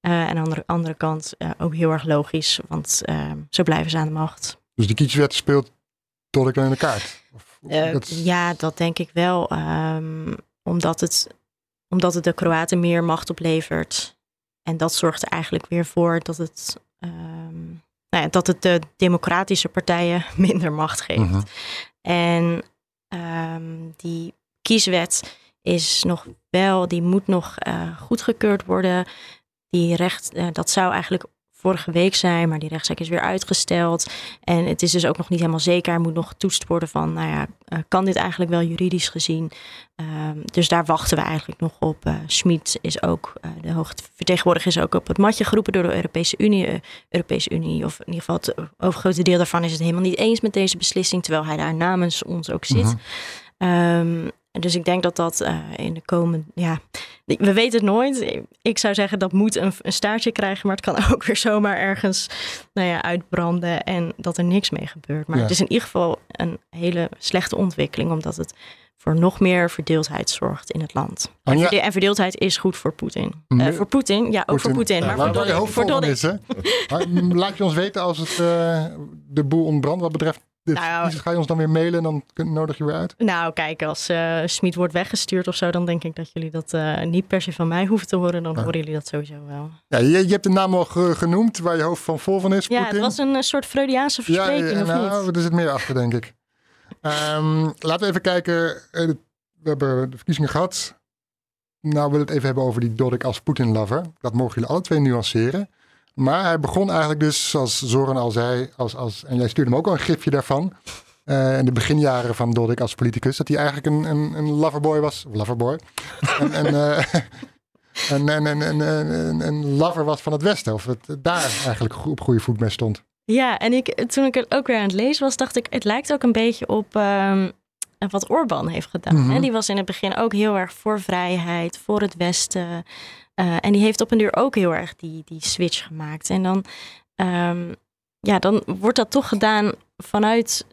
Eh, en aan de andere kant eh, ook heel erg logisch. Want eh, zo blijven ze aan de macht. Dus die kieswet speelt Dodik dan in de kaart. Of, Eh, dat- Ja, dat denk ik wel. ehm, omdat, het, omdat het de Kroaten meer macht oplevert. En dat zorgt er eigenlijk weer voor dat het, ehm, nou ja, dat het de democratische partijen minder macht geeft. Mhm. En ehm, die kieswet is nog wel, die moet nog goedgekeurd worden. Die recht, eh, dat zou eigenlijk vorige week zijn, maar die rechtszaak is weer uitgesteld. En het is dus ook nog niet helemaal zeker. Er moet nog getoetst worden van, nou ja, eh, kan dit eigenlijk wel juridisch gezien? Ehm, dus daar wachten we eigenlijk nog op. Eh Schmid is ook, eh, de hoogvertegenwoordiger is ook op het matje geroepen door de Europese Unie. Eh, Europese Unie, of in ieder geval het overgrote deel daarvan is het helemaal niet eens met deze beslissing, terwijl hij daar namens ons ook zit. Mhm. Dus ik denk dat dat eh, in de komende, ja, we weten het nooit. Ik zou zeggen dat moet een, een staartje krijgen, maar het kan ook weer zomaar ergens, nou ja, uitbranden en dat er niks mee gebeurt. Maar Ja. het is in ieder geval een hele slechte ontwikkeling, omdat het voor nog meer verdeeldheid zorgt in het land. Anja, En verdeeldheid is goed voor Poetin. Eh, Nee. voor Poetin, ja, ook voor Poetin. Maar voor voor is, hè? Mm, laat je ons weten als het, eh, de boel ontbrandt wat betreft dit Nou, ga je ons dan weer mailen en dan kun- nodig je weer uit? Nou, kijk, als Smit wordt weggestuurd of zo, dan denk ik dat jullie dat eh, niet per se van mij hoeven te horen. Dan Ja. horen jullie dat sowieso wel. Ja, je, je hebt de naam al ge- genoemd waar je hoofd van vol van is. Ja, het was een eh, soort Freudiaanse Ja, verspreking, ja, of nou, niet? er zit meer achter, denk ik. Ehm, laten we even kijken. We hebben de verkiezingen gehad. Nou, we willen het even hebben over die Dodik als Poetin-lover. Dat mogen jullie alle twee nuanceren. Maar hij begon eigenlijk dus, zoals Zoran al zei, als, als, en jij stuurde hem ook al een gifje daarvan. eh, in de beginjaren van Dodik als politicus, dat hij eigenlijk een, een, een loverboy was. Loverboy. en, en, eh, een, een, een, een, een, een lover was van het Westen. Of het daar eigenlijk op goede voet mee stond. Ja, en ik, toen ik het ook weer aan het lezen was, dacht ik, het lijkt ook een beetje op ehm, wat Orbán heeft gedaan. Mhm. hè. Die was in het begin ook heel erg voor vrijheid, voor het Westen. Eh, en die heeft op een duur ook heel erg die, die switch gemaakt. En dan, ehm, ja, dan wordt dat toch gedaan vanuit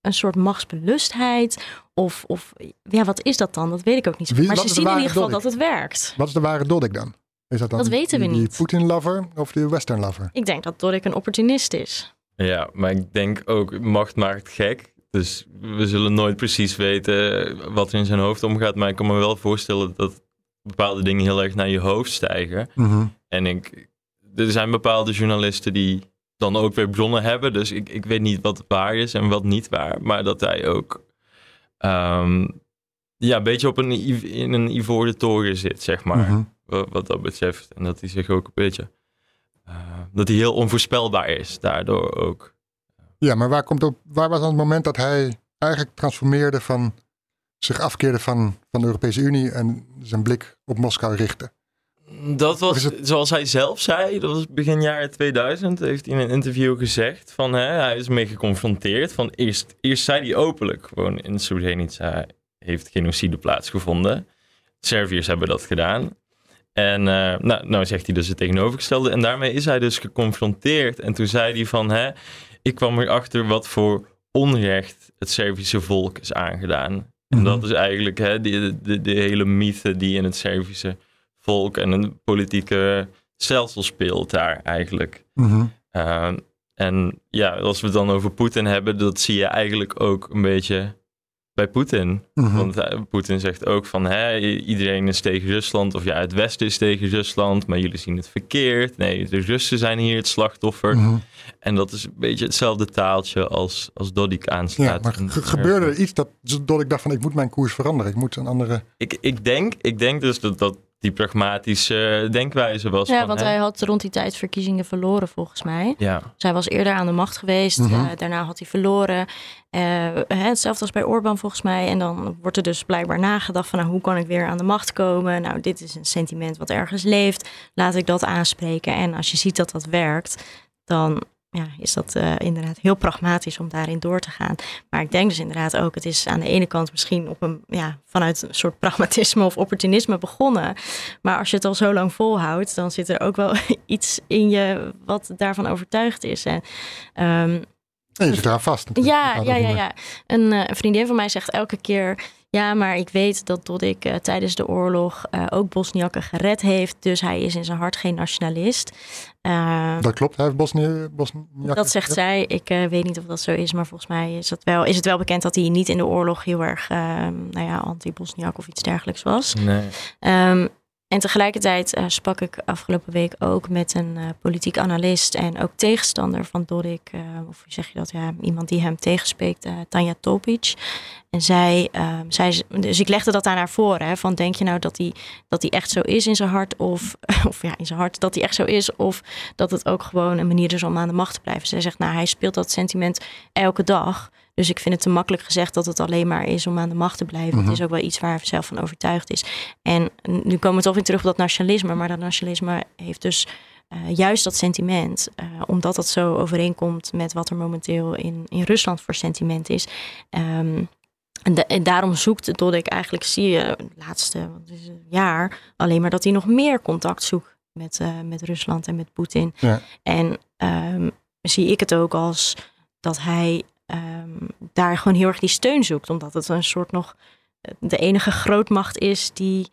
een soort machtsbelustheid. Of, of ja, wat is dat dan? Dat weet ik ook niet zo goed. Wie- Maar ze zien in ieder geval Dodik? dat het werkt. Wat is de ware Dodik dan? Is dat dan Dat weten we die, die niet. Poetin-lover of de Western-lover? Ik denk dat Dorik een opportunist is. Ja, maar ik denk ook, macht maakt gek. Dus we zullen nooit precies weten wat er in zijn hoofd omgaat. Maar ik kan me wel voorstellen dat bepaalde dingen heel erg naar je hoofd stijgen. Mhm. En ik, er zijn bepaalde journalisten die dan ook weer bronnen hebben. Dus ik, ik weet niet wat waar is en wat niet waar. Maar dat hij ook ehm, ja, een beetje op een, in een ivoren toren zit, zeg maar. Mhm. Wat, wat dat betreft. En dat hij zich ook een beetje... eh, dat hij heel onvoorspelbaar is, daardoor ook. Ja, maar waar, komt op, waar was dan het moment dat hij eigenlijk transformeerde van zich afkeerde van, van de Europese Unie en zijn blik op Moskou richtte? Dat was, het- zoals hij zelf zei, dat was begin jaren 2000, heeft hij in een interview gezegd van hè, hij is mee geconfronteerd. Van eerst, eerst zei hij openlijk gewoon in Srebrenica heeft genocide plaatsgevonden. Serviërs hebben dat gedaan. En eh, nou, nou zegt hij dus het tegenovergestelde. En daarmee is hij dus geconfronteerd. En toen zei hij van, hè, ik kwam erachter wat voor onrecht het Servische volk is aangedaan. En Mhm. dat is eigenlijk hè, de, de, de hele mythe die in het Servische volk en een politieke stelsel speelt daar eigenlijk. Mhm. Ehm, en ja, als we het dan over Poetin hebben, dat zie je eigenlijk ook een beetje bij Poetin. Mhm. Want eh, Poetin zegt ook van hè, iedereen is tegen Rusland, of ja, het Westen is tegen Rusland, maar jullie zien het verkeerd. Nee, de Russen zijn hier het slachtoffer. Mhm. En dat is een beetje hetzelfde taaltje als, als Dodik Ja, aanslaat. maar ge- gebeurde er iets dat, dat ik dacht van ik moet mijn koers veranderen. Ik moet een andere... Ik, ik, denk, ik denk dus dat dat die pragmatische denkwijze was. Ja, van, want hè, hij had rond die tijd verkiezingen verloren volgens mij. Ja, Zij was eerder aan de macht geweest. Mhm. eh, daarna had hij verloren. Eh, hè, hetzelfde als bij Orbán volgens mij. En dan wordt er dus blijkbaar nagedacht van... Nou, hoe kan ik weer aan de macht komen? Nou, dit is een sentiment wat ergens leeft. Laat ik dat aanspreken. En als je ziet dat dat werkt... dan ja, is dat eh, inderdaad heel pragmatisch om daarin door te gaan. Maar ik denk dus inderdaad ook... het is aan de ene kant misschien op een, ja, vanuit een soort pragmatisme of opportunisme begonnen. Maar als je het al zo lang volhoudt... dan zit er ook wel iets in je wat daarvan overtuigd is. En, ehm, En je zit eraan vast. ja, ja, ja, ja. Een, eh, een vriendin van mij zegt elke keer... Ja, maar ik weet dat Dodik eh, tijdens de oorlog eh, ook Bosniakken gered heeft. Dus hij is in zijn hart geen nationalist. Eh, Dat klopt, hij heeft Bosnië... Bosnië dat zegt zij. Ik eh, weet niet of dat zo is, maar volgens mij is, dat wel, is het wel bekend dat hij niet in de oorlog heel erg eh, nou ja, anti-Bosniak of iets dergelijks was. nee. Ehm, en tegelijkertijd eh, sprak ik afgelopen week ook met een eh, politiek analist en ook tegenstander van Dodik, eh, of hoe zeg je dat, ja, iemand die hem tegenspreekt, Tanja Topic. En zij, ehm, zij, dus ik legde dat aan haar voor, hè, van denk je nou dat hij dat hij echt zo is in zijn hart, of, of ja, in zijn hart, dat hij echt zo is, of dat het ook gewoon een manier is om aan de macht te blijven. Zij zegt, nou, hij speelt dat sentiment elke dag. Dus ik vind het te makkelijk gezegd dat het alleen maar is om aan de macht te blijven. Mhm. Het is ook wel iets waar hij zelf van overtuigd is. En nu komen we toch weer terug op dat nationalisme. Maar dat nationalisme heeft dus eh, juist dat sentiment. eh, omdat dat zo overeenkomt met wat er momenteel in, in Rusland voor sentiment is. Ehm, en, da- en daarom zoekt Dodik eigenlijk, zie je, het laatste is het, jaar, alleen maar dat hij nog meer contact zoekt met, eh, met Rusland en met Poetin. Ja. En ehm, zie ik het ook als dat hij ehm, daar gewoon heel erg die steun zoekt. Omdat het een soort nog de enige grootmacht is die,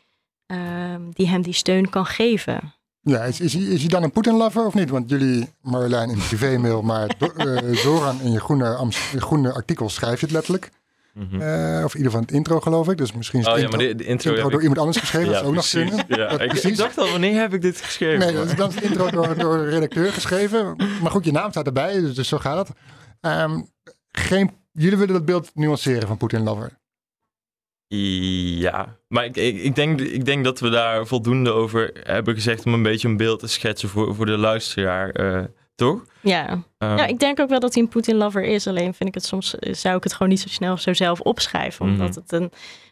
ehm, die hem die steun kan geven. Ja, is, is, hij, is hij dan een Poetin-lover of niet? Want jullie, Marjolein, in de privémail, maar Do- eh, Zoran in je groene, je groene artikel schrijf je het letterlijk. Mhm. Eh, of in ieder geval het intro geloof ik. Dus misschien is het Oh ja, intro, maar de, de intro, door ik- iemand anders geschreven. dat Ja, zou ook nog kunnen. Ja, Dat- ik, ik precies. dacht al, wanneer heb ik dit geschreven? Nee, dat is, is het intro door, door de redacteur geschreven. Maar goed, je naam staat erbij, dus, dus zo gaat het. Ehm, geen, jullie willen dat beeld nuanceren van Poetin-lover. Ja, maar ik, ik, ik, denk, ik denk dat we daar voldoende over hebben gezegd om een beetje een beeld te schetsen voor, voor de luisteraar, eh, toch? Ja. Ehm, ja, ik denk ook wel dat hij een Poetin-lover is. Alleen vind ik het soms, eh, zou ik het gewoon niet zo snel zo zelf opschrijven. Omdat Mhm. het een,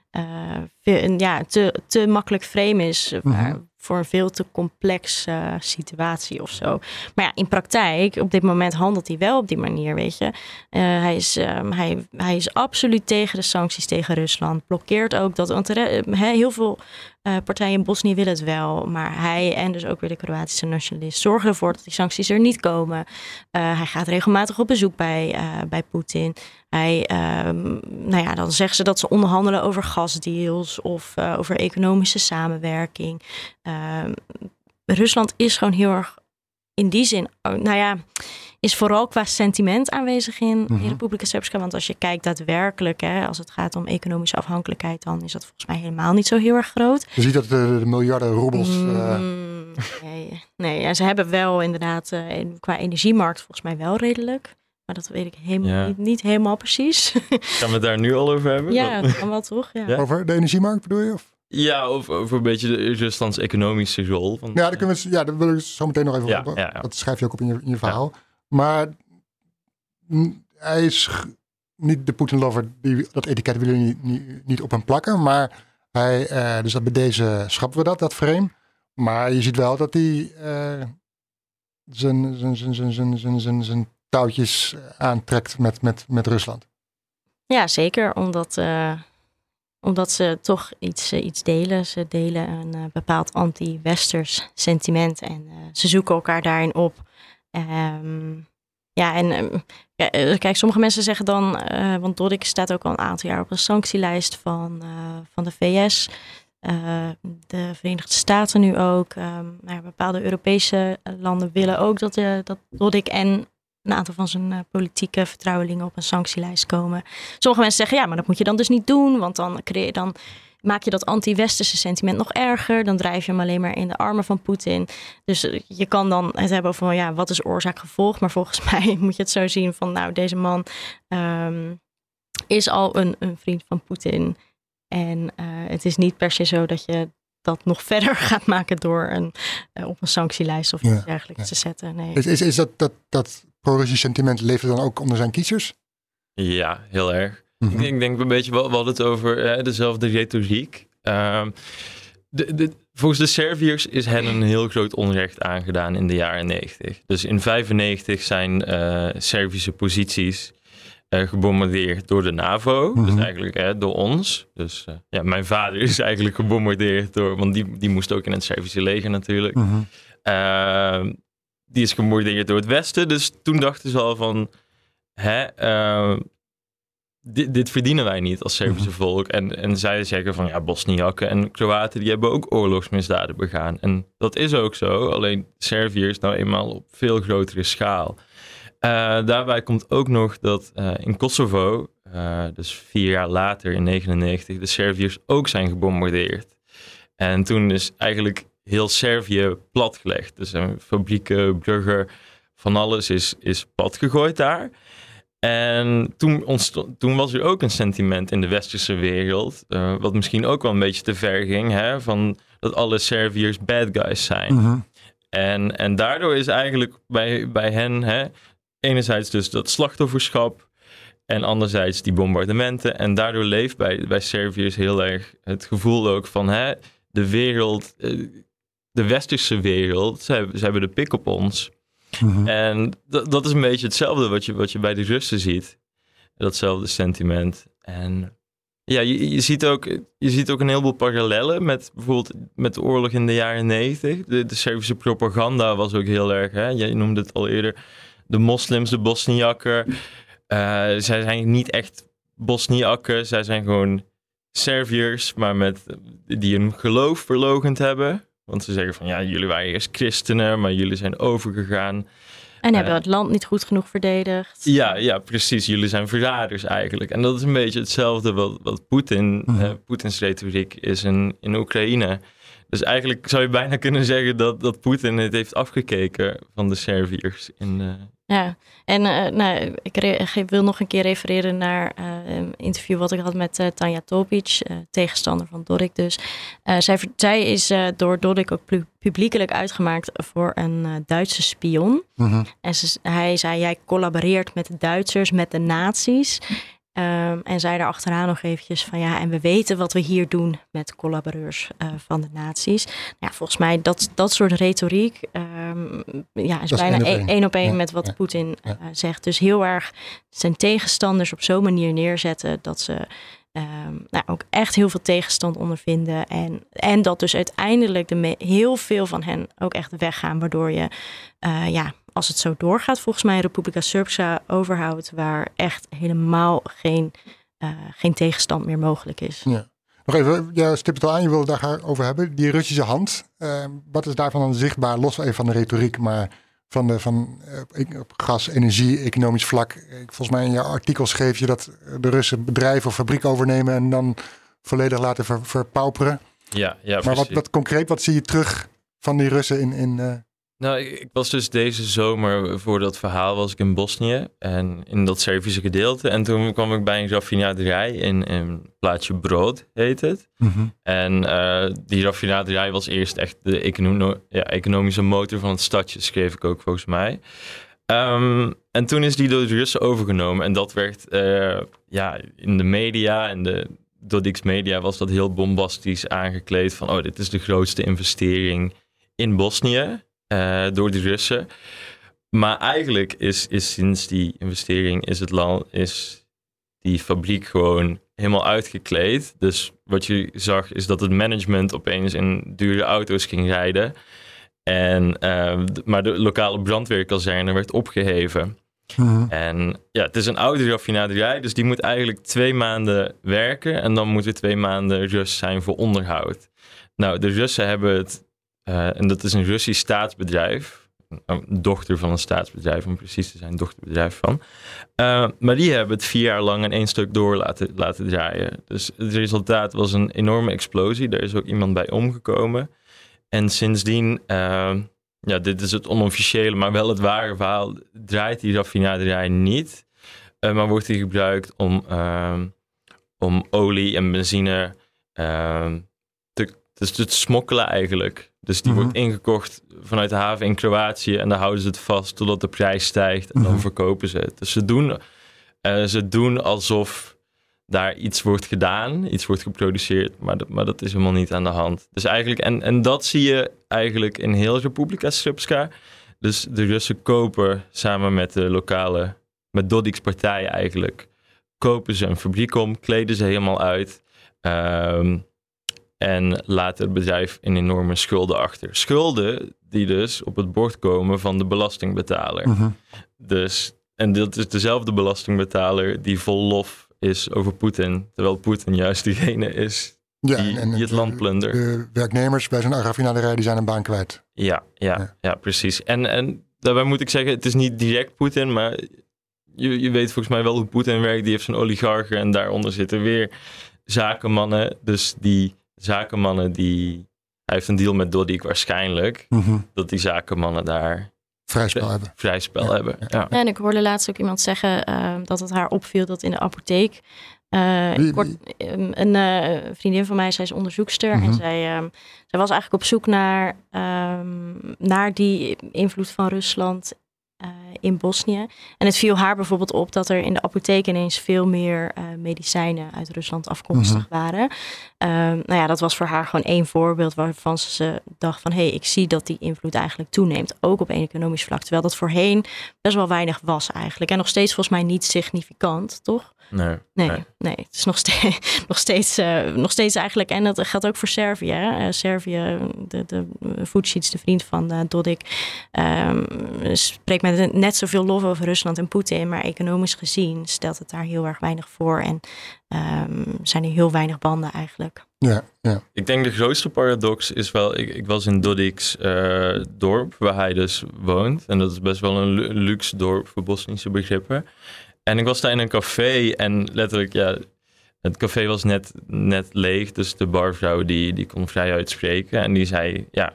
eh, een ja, te, te makkelijk frame is. Mhm. Voor een veel te complexe eh, situatie of zo. Maar ja, in praktijk, op dit moment handelt hij wel op die manier, weet je. Eh, hij, is, ehm, hij, hij is absoluut tegen de sancties tegen Rusland. Blokkeert ook dat. Want eh, heel veel eh, partijen in Bosnië willen het wel. Maar hij en dus ook weer de Kroatische nationalist zorgen ervoor dat die sancties er niet komen. Eh, hij gaat regelmatig op bezoek bij, eh, bij Poetin. Hij, ehm, nou ja, dan zeggen ze dat ze onderhandelen over gasdeals of over economische samenwerking. Ehm, Rusland is gewoon heel erg in die zin, oh, nou ja, is vooral qua sentiment aanwezig in, Mhm. in Republika Srpska. Want als je kijkt daadwerkelijk, hè, als het gaat om economische afhankelijkheid, dan is dat volgens mij helemaal niet zo heel erg groot. Je ziet dat de, de miljarden roebels... eh, Mm, nee, nee ja, ze hebben wel inderdaad eh, in- qua energiemarkt volgens mij wel redelijk. Maar dat weet ik helemaal Ja. niet, niet helemaal precies. Gaan we het daar nu al over hebben? ja, dat kan wel toch? Ja. Ja. Over de energiemarkt bedoel je? Of? Ja, of over een beetje de Ruslands economische rol. Want, Ja, daar, kunnen we, ja, daar wil ik zo meteen nog even Ja, op. ja, ja. Dat schrijf je ook op in je, in je verhaal. Maar hij is niet de Poetin-lover. Die, dat etiket willen niet, niet, op hem plakken. Maar hij, eh, dus dat bij deze schrappen we dat, dat frame. Maar je ziet wel dat hij eh, zijn, zijn, zijn, zijn, zijn, zijn, touwtjes aantrekt met, met, met Rusland. Ja, zeker. Omdat, eh, omdat ze toch iets, eh, iets delen. Ze delen een eh, bepaald anti-westers sentiment. En eh, ze zoeken elkaar daarin op. Ehm, ja, en ehm, eh, kijk, sommige mensen zeggen dan... eh, want Dodik staat ook al een aantal jaar op een sanctielijst van, eh, van de VS... de Verenigde Staten nu ook. ehm, nou bepaalde Europese landen willen ook dat, dat Dodik en een aantal van zijn politieke vertrouwelingen op een sanctielijst komen. Sommige mensen zeggen ja, maar dat moet je dan dus niet doen, want dan, creëer, dan maak je dat anti-westerse sentiment nog erger. Dan drijf je hem alleen maar in de armen van Poetin. Dus eh, je kan dan het hebben over ja, wat is oorzaak-gevolg. Maar volgens mij moet je het zo zien van nou, deze man ehm, is al een, een vriend van Poetin. En eh, het is niet per se zo dat je dat nog verder gaat maken door een, eh, op een sanctielijst of Ja, iets dergelijks ja. te zetten. Nee. Is, is, is dat, dat, dat pro-Russisch sentiment leeft dan ook onder zijn kiezers? Ja, heel erg. Mhm. Ik denk, een beetje, we we hadden het over eh, dezelfde retoriek. Ehm, de, de, volgens de Serviërs is hen een heel groot onrecht aangedaan in de jaren 90. Dus in 95 zijn eh, Servische posities eh, gebombardeerd door de NAVO. Mhm. Dus eigenlijk hè, door ons. Dus ja, mijn vader is eigenlijk gebombardeerd door, want die, die moest ook in het Servische leger natuurlijk. Mhm. Ehm, die is gebombardeerd door het Westen. Dus toen dachten ze al van, hè, ehm, dit, dit verdienen wij niet als Servische Mhm. volk. En, en zij zeggen van, ja, Bosniakken en Kroaten, die hebben ook oorlogsmisdaden begaan. En dat is ook zo, alleen Servië is nou eenmaal op veel grotere schaal. Eh, daarbij komt ook nog dat eh, in Kosovo, eh, dus vier jaar later in 99, de Serviërs ook zijn gebombardeerd. En toen is eigenlijk heel Servië platgelegd. Dus eh, fabrieken, bruggen, van alles is, is plat gegooid daar. En toen, ontstond, toen was er ook een sentiment in de westerse wereld, eh, wat misschien ook wel een beetje te ver ging, hè, van dat alle Serviërs bad guys zijn. Mhm. En, en daardoor is eigenlijk bij, bij hen hè, enerzijds dus dat slachtofferschap en anderzijds die bombardementen. En daardoor leeft bij, bij Serviërs heel erg het gevoel ook van hè, de wereld, eh, de westerse wereld, ze hebben, ze hebben de pik op ons. Mhm. En dat, is een beetje hetzelfde wat je, wat je bij de Russen ziet. Datzelfde sentiment. En ja, je, je, ziet ook, je ziet ook een heleboel parallellen met bijvoorbeeld met de oorlog in de jaren negentig. De, de Servische propaganda was ook heel erg, hè? jij noemde het al eerder, de moslims, de Bosniakken. Eh, zij zijn niet echt Bosniakken, zij zijn gewoon Serviërs, maar met, die een geloof verlogend hebben. Want ze zeggen van ja, jullie waren eerst christenen, maar jullie zijn overgegaan. En hebben Eh, het land niet goed genoeg verdedigd. Ja, ja, precies. Jullie zijn verraders eigenlijk. En dat is een beetje hetzelfde wat, wat Poetin, Mhm. eh, Poetins retoriek is in, in Oekraïne. Dus eigenlijk zou je bijna kunnen zeggen dat, dat Poetin het heeft afgekeken van de Serviërs. In, eh, Ja, en eh, nou, ik wil nog een keer refereren naar eh, een interview wat ik had met eh, Tanja Topic, tegenstander van Dodik dus. Zij, is door Dodik ook pu- publiekelijk uitgemaakt voor een Duitse spion. Mhm. En ze, hij zei, jij collaboreert met de Duitsers, met de nazi's. Ehm, en zei daar achteraan nog eventjes van ja, en we weten wat we hier doen met collaboreurs eh, van de nazi's. Nou Ja, volgens mij dat, dat soort retoriek ehm, ja, is bijna één op één Ja, met wat ja, Poetin eh, zegt. Dus heel erg zijn tegenstanders op zo'n manier neerzetten dat ze ehm, nou, ook echt heel veel tegenstand ondervinden. En, en dat dus uiteindelijk de heel veel van hen ook echt weggaan, waardoor je eh, ja, als het zo doorgaat, volgens mij Republika Srpska overhoudt, waar echt helemaal geen, eh, geen tegenstand meer mogelijk is. Ja. Nog even, jij stipt het al aan, je wilde het daar over hebben. Die Russische hand, eh, wat is daarvan dan zichtbaar, los even van de retoriek, maar van, de, van eh, gas, energie, economisch vlak. Ik- Volgens mij in jouw artikel schreef je dat de Russen bedrijven of fabrieken overnemen en dan volledig laten ver- verpauperen. ja, ja, maar wat, wat concreet, wat zie je terug van die Russen in... in eh, Nou, ik, was dus deze zomer voor dat verhaal was ik in Bosnië en in dat Servische gedeelte. En toen kwam ik bij een raffinaderij in een plaatsje Brood, heet het. En eh, die raffinaderij was eerst echt de econo- ja, economische motor van het stadje, schreef ik ook volgens mij. Ehm, en toen is die door de Russen overgenomen. En dat werd eh, ja, in de media en de Dodix Media was dat heel bombastisch aangekleed. Van oh, dit is de grootste investering in Bosnië eh, door de Russen. Maar eigenlijk is, is sinds die investering is het land, is die fabriek gewoon helemaal uitgekleed. Dus wat je zag is dat het management opeens in dure auto's ging rijden. En, eh, maar de lokale brandweerkazerne werd opgeheven. mhm. En ja, het is een oude raffinaderij, dus die moet eigenlijk twee maanden werken. En dan moet er twee maanden rust zijn voor onderhoud. Nou, de Russen hebben het, eh, en dat is een Russisch staatsbedrijf. Een dochter van een staatsbedrijf, om precies te zijn, dochterbedrijf van. Eh, maar die hebben het vier jaar lang in één stuk door laten, draaien. Dus het resultaat was een enorme explosie. Daar is ook iemand bij omgekomen. En sindsdien, eh, ja, dit is het onofficiële, maar wel het ware verhaal, draait die raffinaderij niet. maar wordt die gebruikt om, om olie en benzine dus te smokkelen eigenlijk. Dus die Mhm. wordt ingekocht vanuit de haven in Kroatië en dan houden ze het vast totdat de prijs stijgt en dan Mhm. verkopen ze het. Dus ze doen, eh, ze doen alsof daar iets wordt gedaan, iets wordt geproduceerd, maar dat, maar dat is helemaal niet aan de hand. Dus eigenlijk, en, en dat zie je eigenlijk in heel Republika Srpska. Dus de Russen kopen samen met de lokale, met Dodik's partij eigenlijk, kopen ze een fabriek om, kleden ze helemaal uit. ehm, en laten het bedrijf in enorme schulden achter. Schulden die dus op het bord komen van de belastingbetaler. Mhm. Dus, en dat is dezelfde belastingbetaler die vol lof is over Poetin. Terwijl Poetin juist diegene is Ja, die, en- en die het land plundert. De werknemers bij zo'n raffinaderij die zijn een baan kwijt. Ja, ja, Ja. ja. precies. En, en daarbij moet ik zeggen, het is niet direct Poetin, maar je, je weet volgens mij wel hoe Poetin werkt. Die heeft zijn oligarchen en daaronder zitten weer zakenmannen. Dus die zakenmannen, die, hij heeft een deal met Dodik waarschijnlijk, Mhm. dat die zakenmannen daar Vrij spel hebben. vrij spel Ja, hebben. ja. Ja. En ik hoorde laatst ook iemand zeggen eh, dat het haar opviel dat in de apotheek. eh, Wie- kort, ehm, een eh, vriendin van mij, zij is onderzoekster. Mhm. En zij, ehm, zij was eigenlijk op zoek naar, ehm, naar die invloed van Rusland eh, in Bosnië. En het viel haar bijvoorbeeld op dat er in de apotheek ineens veel meer eh, medicijnen uit Rusland afkomstig waren. Ehm, nou ja, dat was voor haar gewoon één voorbeeld waarvan ze dacht van... hé, hey, ik zie dat die invloed eigenlijk toeneemt, ook op economisch vlak. Terwijl dat voorheen best wel weinig was eigenlijk. En nog steeds volgens mij niet significant, toch? Nee, Nee, nee. nee. het is nog steeds, nog, steeds, eh, nog steeds eigenlijk... en dat geldt ook voor Servië. Hè? Eh, Servië, de, de Vucic, de vriend van eh, Dodik... ehm, spreekt met net zoveel lof over Rusland en Poetin... maar economisch gezien stelt het daar heel erg weinig voor... en ehm, zijn er heel weinig banden eigenlijk. Ja, ja. Ik denk de grootste paradox is wel, ik, ik was in Dodik's eh, dorp, waar hij dus woont. En dat is best wel een lu- luxe dorp voor Bosnische begrippen. En ik was daar in een café en letterlijk, ja, het café was net, net leeg. Dus de barvrouw die, die kon vrij uitspreken. En die zei, ja,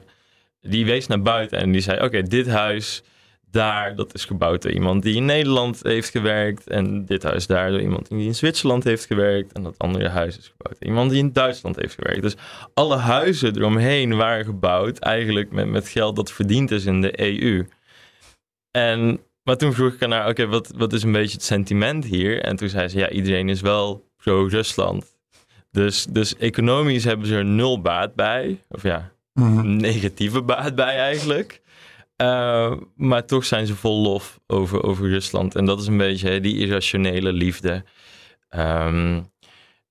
die wees naar buiten en die zei, oké, dit huis daar, dat is gebouwd door iemand die in Nederland heeft gewerkt. En dit huis daar door iemand die in Zwitserland heeft gewerkt. En dat andere huis is gebouwd door iemand die in Duitsland heeft gewerkt. Dus alle huizen eromheen waren gebouwd eigenlijk met, met geld dat verdiend is in de EU. En, maar toen vroeg ik haar naar, oké, wat, wat is een beetje het sentiment hier? En toen zei ze, ja, iedereen is wel pro-Rusland. Dus, dus economisch hebben ze er nul baat bij. Of ja, Mhm. negatieve baat bij eigenlijk. Uh, maar toch zijn ze vol lof over, over Rusland. En dat is een beetje hè, die irrationele liefde. Um,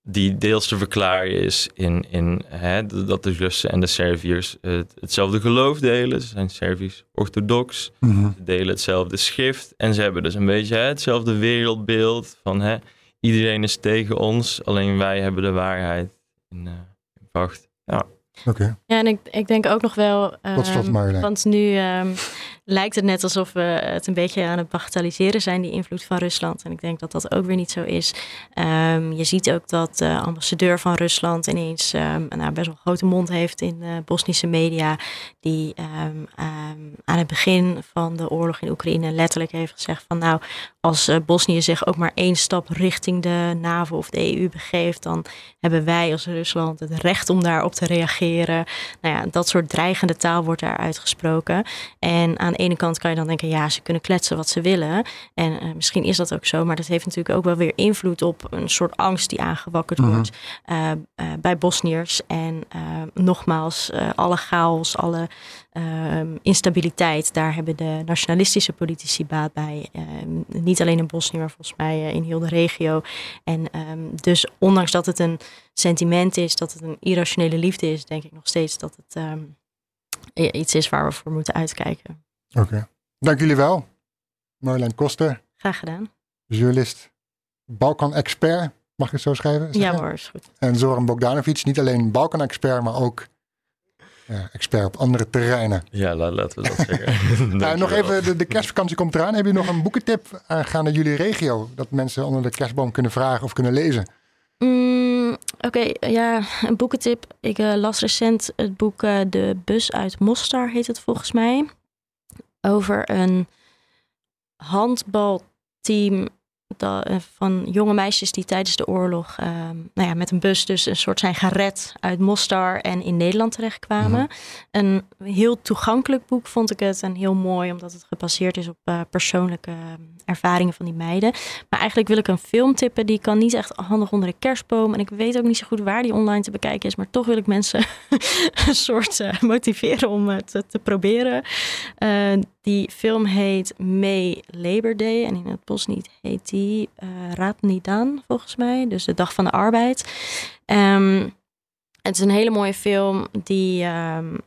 die deels te verklaren is in, in hè, dat de Russen en de Serviërs het, hetzelfde geloof delen. Ze zijn Servisch orthodox. Mhm. Ze delen hetzelfde schrift. En ze hebben dus een beetje hè, hetzelfde wereldbeeld. Van hè, iedereen is tegen ons, alleen wij hebben de waarheid in, uh, in pacht. Ja. Oké. Okay. Ja, en ik, ik denk ook nog wel. Tot slot, Marjolein. Want nu um, lijkt het net alsof we het een beetje aan het bagatelliseren zijn, die invloed van Rusland. En ik denk dat dat ook weer niet zo is. Um, je ziet ook dat de ambassadeur van Rusland ineens um, nou, best wel een grote mond heeft in de Bosnische media. Die aan het begin van de oorlog in Oekraïne letterlijk heeft gezegd van nou, als uh, Bosnië zich ook maar één stap richting de NAVO of de EU begeeft, dan hebben wij als Rusland het recht om daarop te reageren. Nou ja, dat soort dreigende taal wordt daar uitgesproken. En aan de ene kant kan je dan denken, ja, ze kunnen kletsen wat ze willen. En uh, misschien is dat ook zo, maar dat heeft natuurlijk ook wel weer invloed op een soort angst die aangewakkerd Mhm. wordt uh, bij Bosniërs. En nogmaals, alle chaos, alle instabiliteit, daar hebben de nationalistische politici baat bij. niet alleen in Bosnië, maar volgens mij in heel de regio. En um, dus ondanks dat het een sentiment is, dat het een irrationele liefde is, denk ik nog steeds dat het um, iets is waar we voor moeten uitkijken. Oké, okay. dank jullie wel. Marjolein Koster. Graag gedaan. Journalist, Balkan-expert, mag ik het zo schrijven? Ja hoor, is goed. En Zoran Bogdanovic, niet alleen Balkan-expert, maar ook ja, expert op andere terreinen. Ja, laten we dat zeggen. uh, nog even, de, de kerstvakantie komt eraan. Heb je nog een boekentip aangaande jullie regio? Dat mensen onder de kerstboom kunnen vragen of kunnen lezen? Mm, Oké, okay, ja, een boekentip. Ik uh, las recent het boek uh, De Bus uit Mostar, heet het volgens mij. Over een handbalteam dat, uh, van jonge meisjes die tijdens de oorlog uh, nou ja, met een bus dus een soort zijn gered uit Mostar en in Nederland terechtkwamen. Mm -hmm. Een heel toegankelijk boek vond ik het en heel mooi omdat het gebaseerd is op uh, persoonlijke ervaringen van die meiden. Maar eigenlijk wil ik een film tippen die kan niet echt handig onder de kerstboom en ik weet ook niet zo goed waar die online te bekijken is, maar toch wil ik mensen een soort uh, motiveren om het te, te proberen. Die film heet May Labor Day en in het bos niet heet die uh, Raad Nidan volgens mij, dus de dag van de arbeid. Um, het is een hele mooie film die um,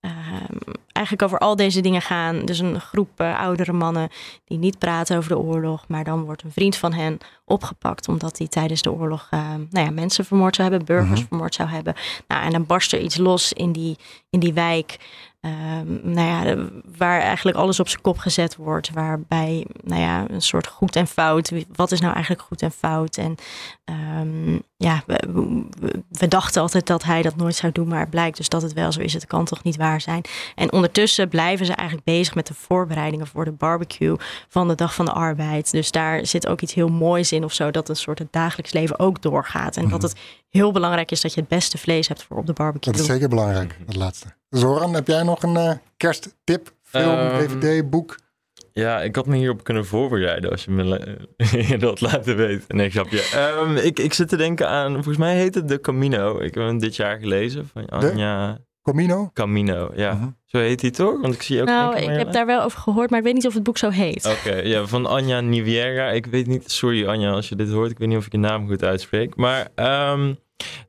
um, eigenlijk over al deze dingen gaan. Dus een groep uh, oudere mannen die niet praten over de oorlog, maar dan wordt een vriend van hen opgepakt omdat hij tijdens de oorlog uh, nou ja, mensen vermoord zou hebben, burgers Mhm. vermoord zou hebben. Nou, en dan barst er iets los in die, in die wijk. Um, nou ja, waar eigenlijk alles op zijn kop gezet wordt. Waarbij, nou ja, een soort goed en fout. Wat is nou eigenlijk goed en fout? En um, ja, we, we, we, dachten altijd dat hij dat nooit zou doen. Maar het blijkt dus dat het wel zo is. Het kan toch niet waar zijn. En ondertussen blijven ze eigenlijk bezig met de voorbereidingen voor de barbecue van de Dag van de Arbeid. Dus daar zit ook iets heel moois in of zo. Dat een soort het dagelijks leven ook doorgaat. En dat het heel belangrijk is dat je het beste vlees hebt voor op de barbecue. Dat is zeker belangrijk, dat laatste. Zoran, heb jij nog een uh, kersttip? Film, um, DVD, boek? Ja, ik had me hierop kunnen voorbereiden als je me dat laten weten. Nee, grapje. Um, ik, ik zit te denken aan, volgens mij heet het De Camino. Ik heb hem dit jaar gelezen van Anja... De? Camino? Camino, ja. Uh-huh. Zo heet hij toch? Want ik zie ook. Nou, ik heb daar wel over gehoord, maar ik weet niet of het boek zo heet. Oké, okay, ja, van Anja Niviera. Ik weet niet, sorry Anja als je dit hoort. Ik weet niet of ik je naam goed uitspreek. Maar um,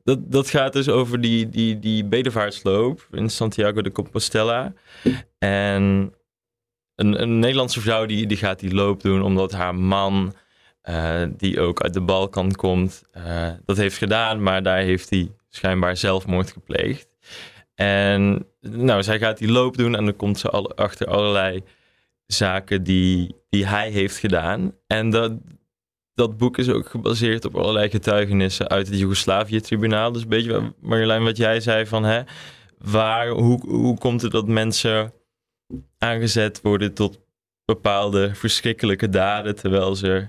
dat, dat gaat dus over die, die, die bedevaartsloop in Santiago de Compostela. En een, een Nederlandse vrouw die, die gaat die loop doen omdat haar man, uh, die ook uit de Balkan komt, uh, dat heeft gedaan. Maar daar heeft hij schijnbaar zelfmoord gepleegd. En nou, zij gaat die loop doen en dan komt ze al, achter allerlei zaken die, die hij heeft gedaan. En dat, dat boek is ook gebaseerd op allerlei getuigenissen uit het Joegoslavië-tribunaal. Dus een beetje, Marjolein, wat jij zei van, hè, waar, hoe, hoe komt het dat mensen aangezet worden tot bepaalde verschrikkelijke daden, terwijl ze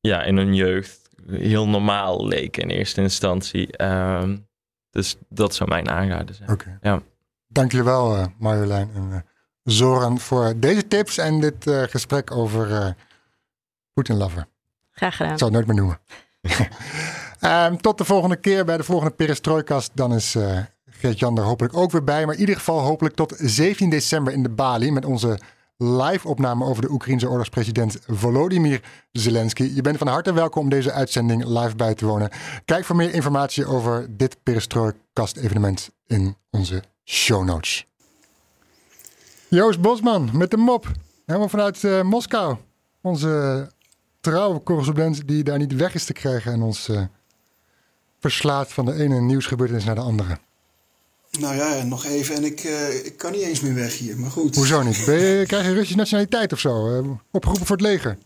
ja, in hun jeugd heel normaal leken in eerste instantie. Ehm, dus dat zou mijn aanraden zijn. Oké. Ja. Dank jullie wel, eh, Marjolein en eh, Zoran, voor deze tips en dit eh, gesprek over Poetin Lover. Graag gedaan. Ik zou het nooit meer noemen. Ehm, tot de volgende keer bij de volgende Perestrojkast. Dan is eh Geert-Jan er hopelijk ook weer bij. Maar in ieder geval hopelijk tot 17 december in de Bali. Met onze live opname over de Oekraïense oorlogspresident Volodymyr Zelensky. Je bent van harte welkom om deze uitzending live bij te wonen. Kijk voor meer informatie over dit Perestrojkast evenement in onze show notes. Joost Bosman met de mop. Helemaal vanuit eh, Moskou. Onze trouwe correspondent die daar niet weg is te krijgen en ons eh, verslaat van de ene nieuwsgebeurtenis naar de andere. Nou ja, nog even. En ik, eh, ik kan niet eens meer weg hier. Maar goed. Hoezo niet? Ben je, krijg je Russische nationaliteit of zo? Eh, opgeroepen voor het leger?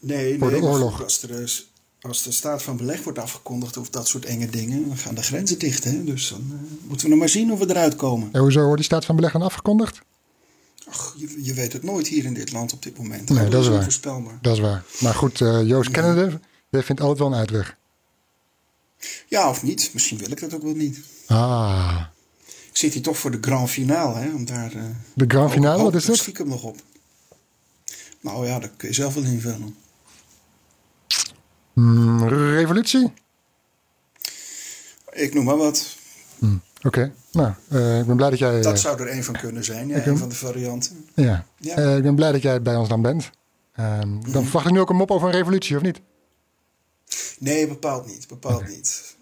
Nee, Voor nee, de oorlog. Als, er, als de staat van beleg wordt afgekondigd of dat soort enge dingen, dan gaan de grenzen dicht. Hè? Dus dan moeten we nog maar zien of we eruit komen. En hoezo wordt die staat van beleg dan afgekondigd? Ach, je, je weet het nooit hier in dit land op dit moment. Nee, dat is waar. Dat is waar. Maar goed, eh, Joost kennende, jij vindt altijd wel een uitweg. Ja, of niet. Misschien wil ik dat ook wel niet. Ah, Ik zit hier toch voor de grand finale. Hè? Om daar, eh, de grand finale, wat is ik dat? stiekem nog op. Nou ja, dat kun je zelf wel invullen. Hmm, revolutie? Ik noem maar wat. Oké, nou, eh, ik ben blij dat jij... Dat eh, zou er een van kunnen zijn. Ja, een van de varianten. ja. Ja. Eh, ik ben blij dat jij bij ons dan bent. Ehm, dan verwacht ik nu ook een mop over een revolutie, of niet? Nee, bepaald niet. Bepaald niet.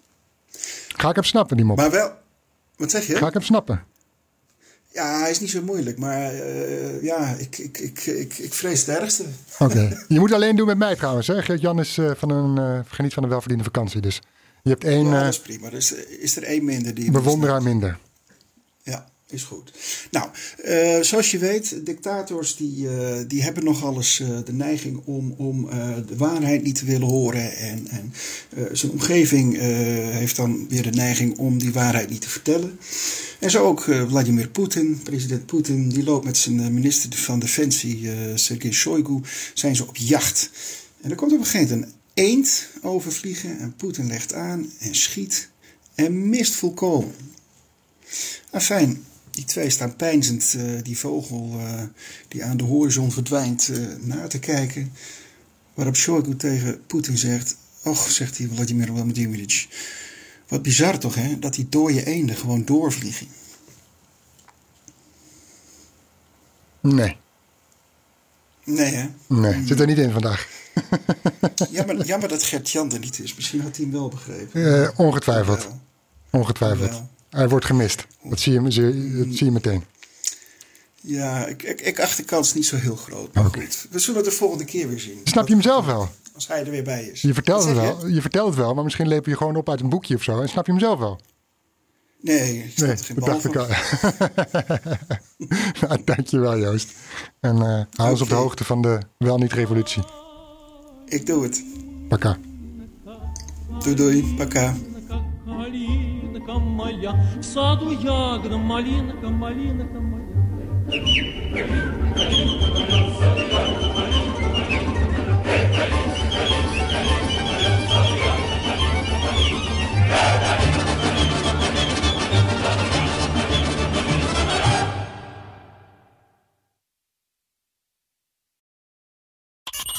Ga ik hem snappen, die mop? Maar wel. Wat zeg je? Ga ik hem snappen? Ja, hij is niet zo moeilijk, maar ja, ik, ik, ik, ik, ik vrees het ergste. Oké. Je moet het alleen doen met mij trouwens. Hè? Geert-Jan is van een, geniet van een welverdiende vakantie. Dus je hebt één ja, eh, dat is prima. Dus eh, is er één minder die. bewonderaar minder. Ja, is goed. Nou, eh, zoals je weet, dictators die, die hebben nogal eens de neiging om, om de waarheid niet te willen horen. En, en zijn omgeving heeft dan weer de neiging om die waarheid niet te vertellen. En zo ook Vladimir Poetin, president Poetin, die loopt met zijn minister van Defensie, Sergei Shoigu, zijn ze op jacht. En er komt op een gegeven moment een eend overvliegen en Poetin legt aan en schiet en mist volkomen. Afijn, die twee staan pijnzend eh, die vogel eh, die aan de horizon verdwijnt eh, na te kijken. Waarop Shoigu tegen Poetin zegt: Och, zegt hij Vladimir Vladimirovich. Wat bizar toch, hè? Dat die dode eenden gewoon doorvliegen. Nee, Nee, hè? nee. Zit er niet in vandaag. Jammer, jammer dat Gert-Jan er niet is. Misschien had hij hem wel begrepen. Eh, ongetwijfeld. Wel. Ongetwijfeld. Hij wordt gemist. Dat zie je, dat zie je meteen. Ja, ik, ik, ik acht de kans niet zo heel groot. Maar goed, we zullen het de volgende keer weer zien. Snap je hem zelf wel? Als hij er weer bij is. Je vertelt het wel, je vertelt het wel, maar misschien leep je gewoon op uit een boekje of zo. En snap je hem zelf wel? Nee, ik nee, geen dacht ik al. nou, dankjewel Joost. En eh, hou okay. op de hoogte van de wel niet revolutie. Ik doe het. Paka. Doei doei, paka.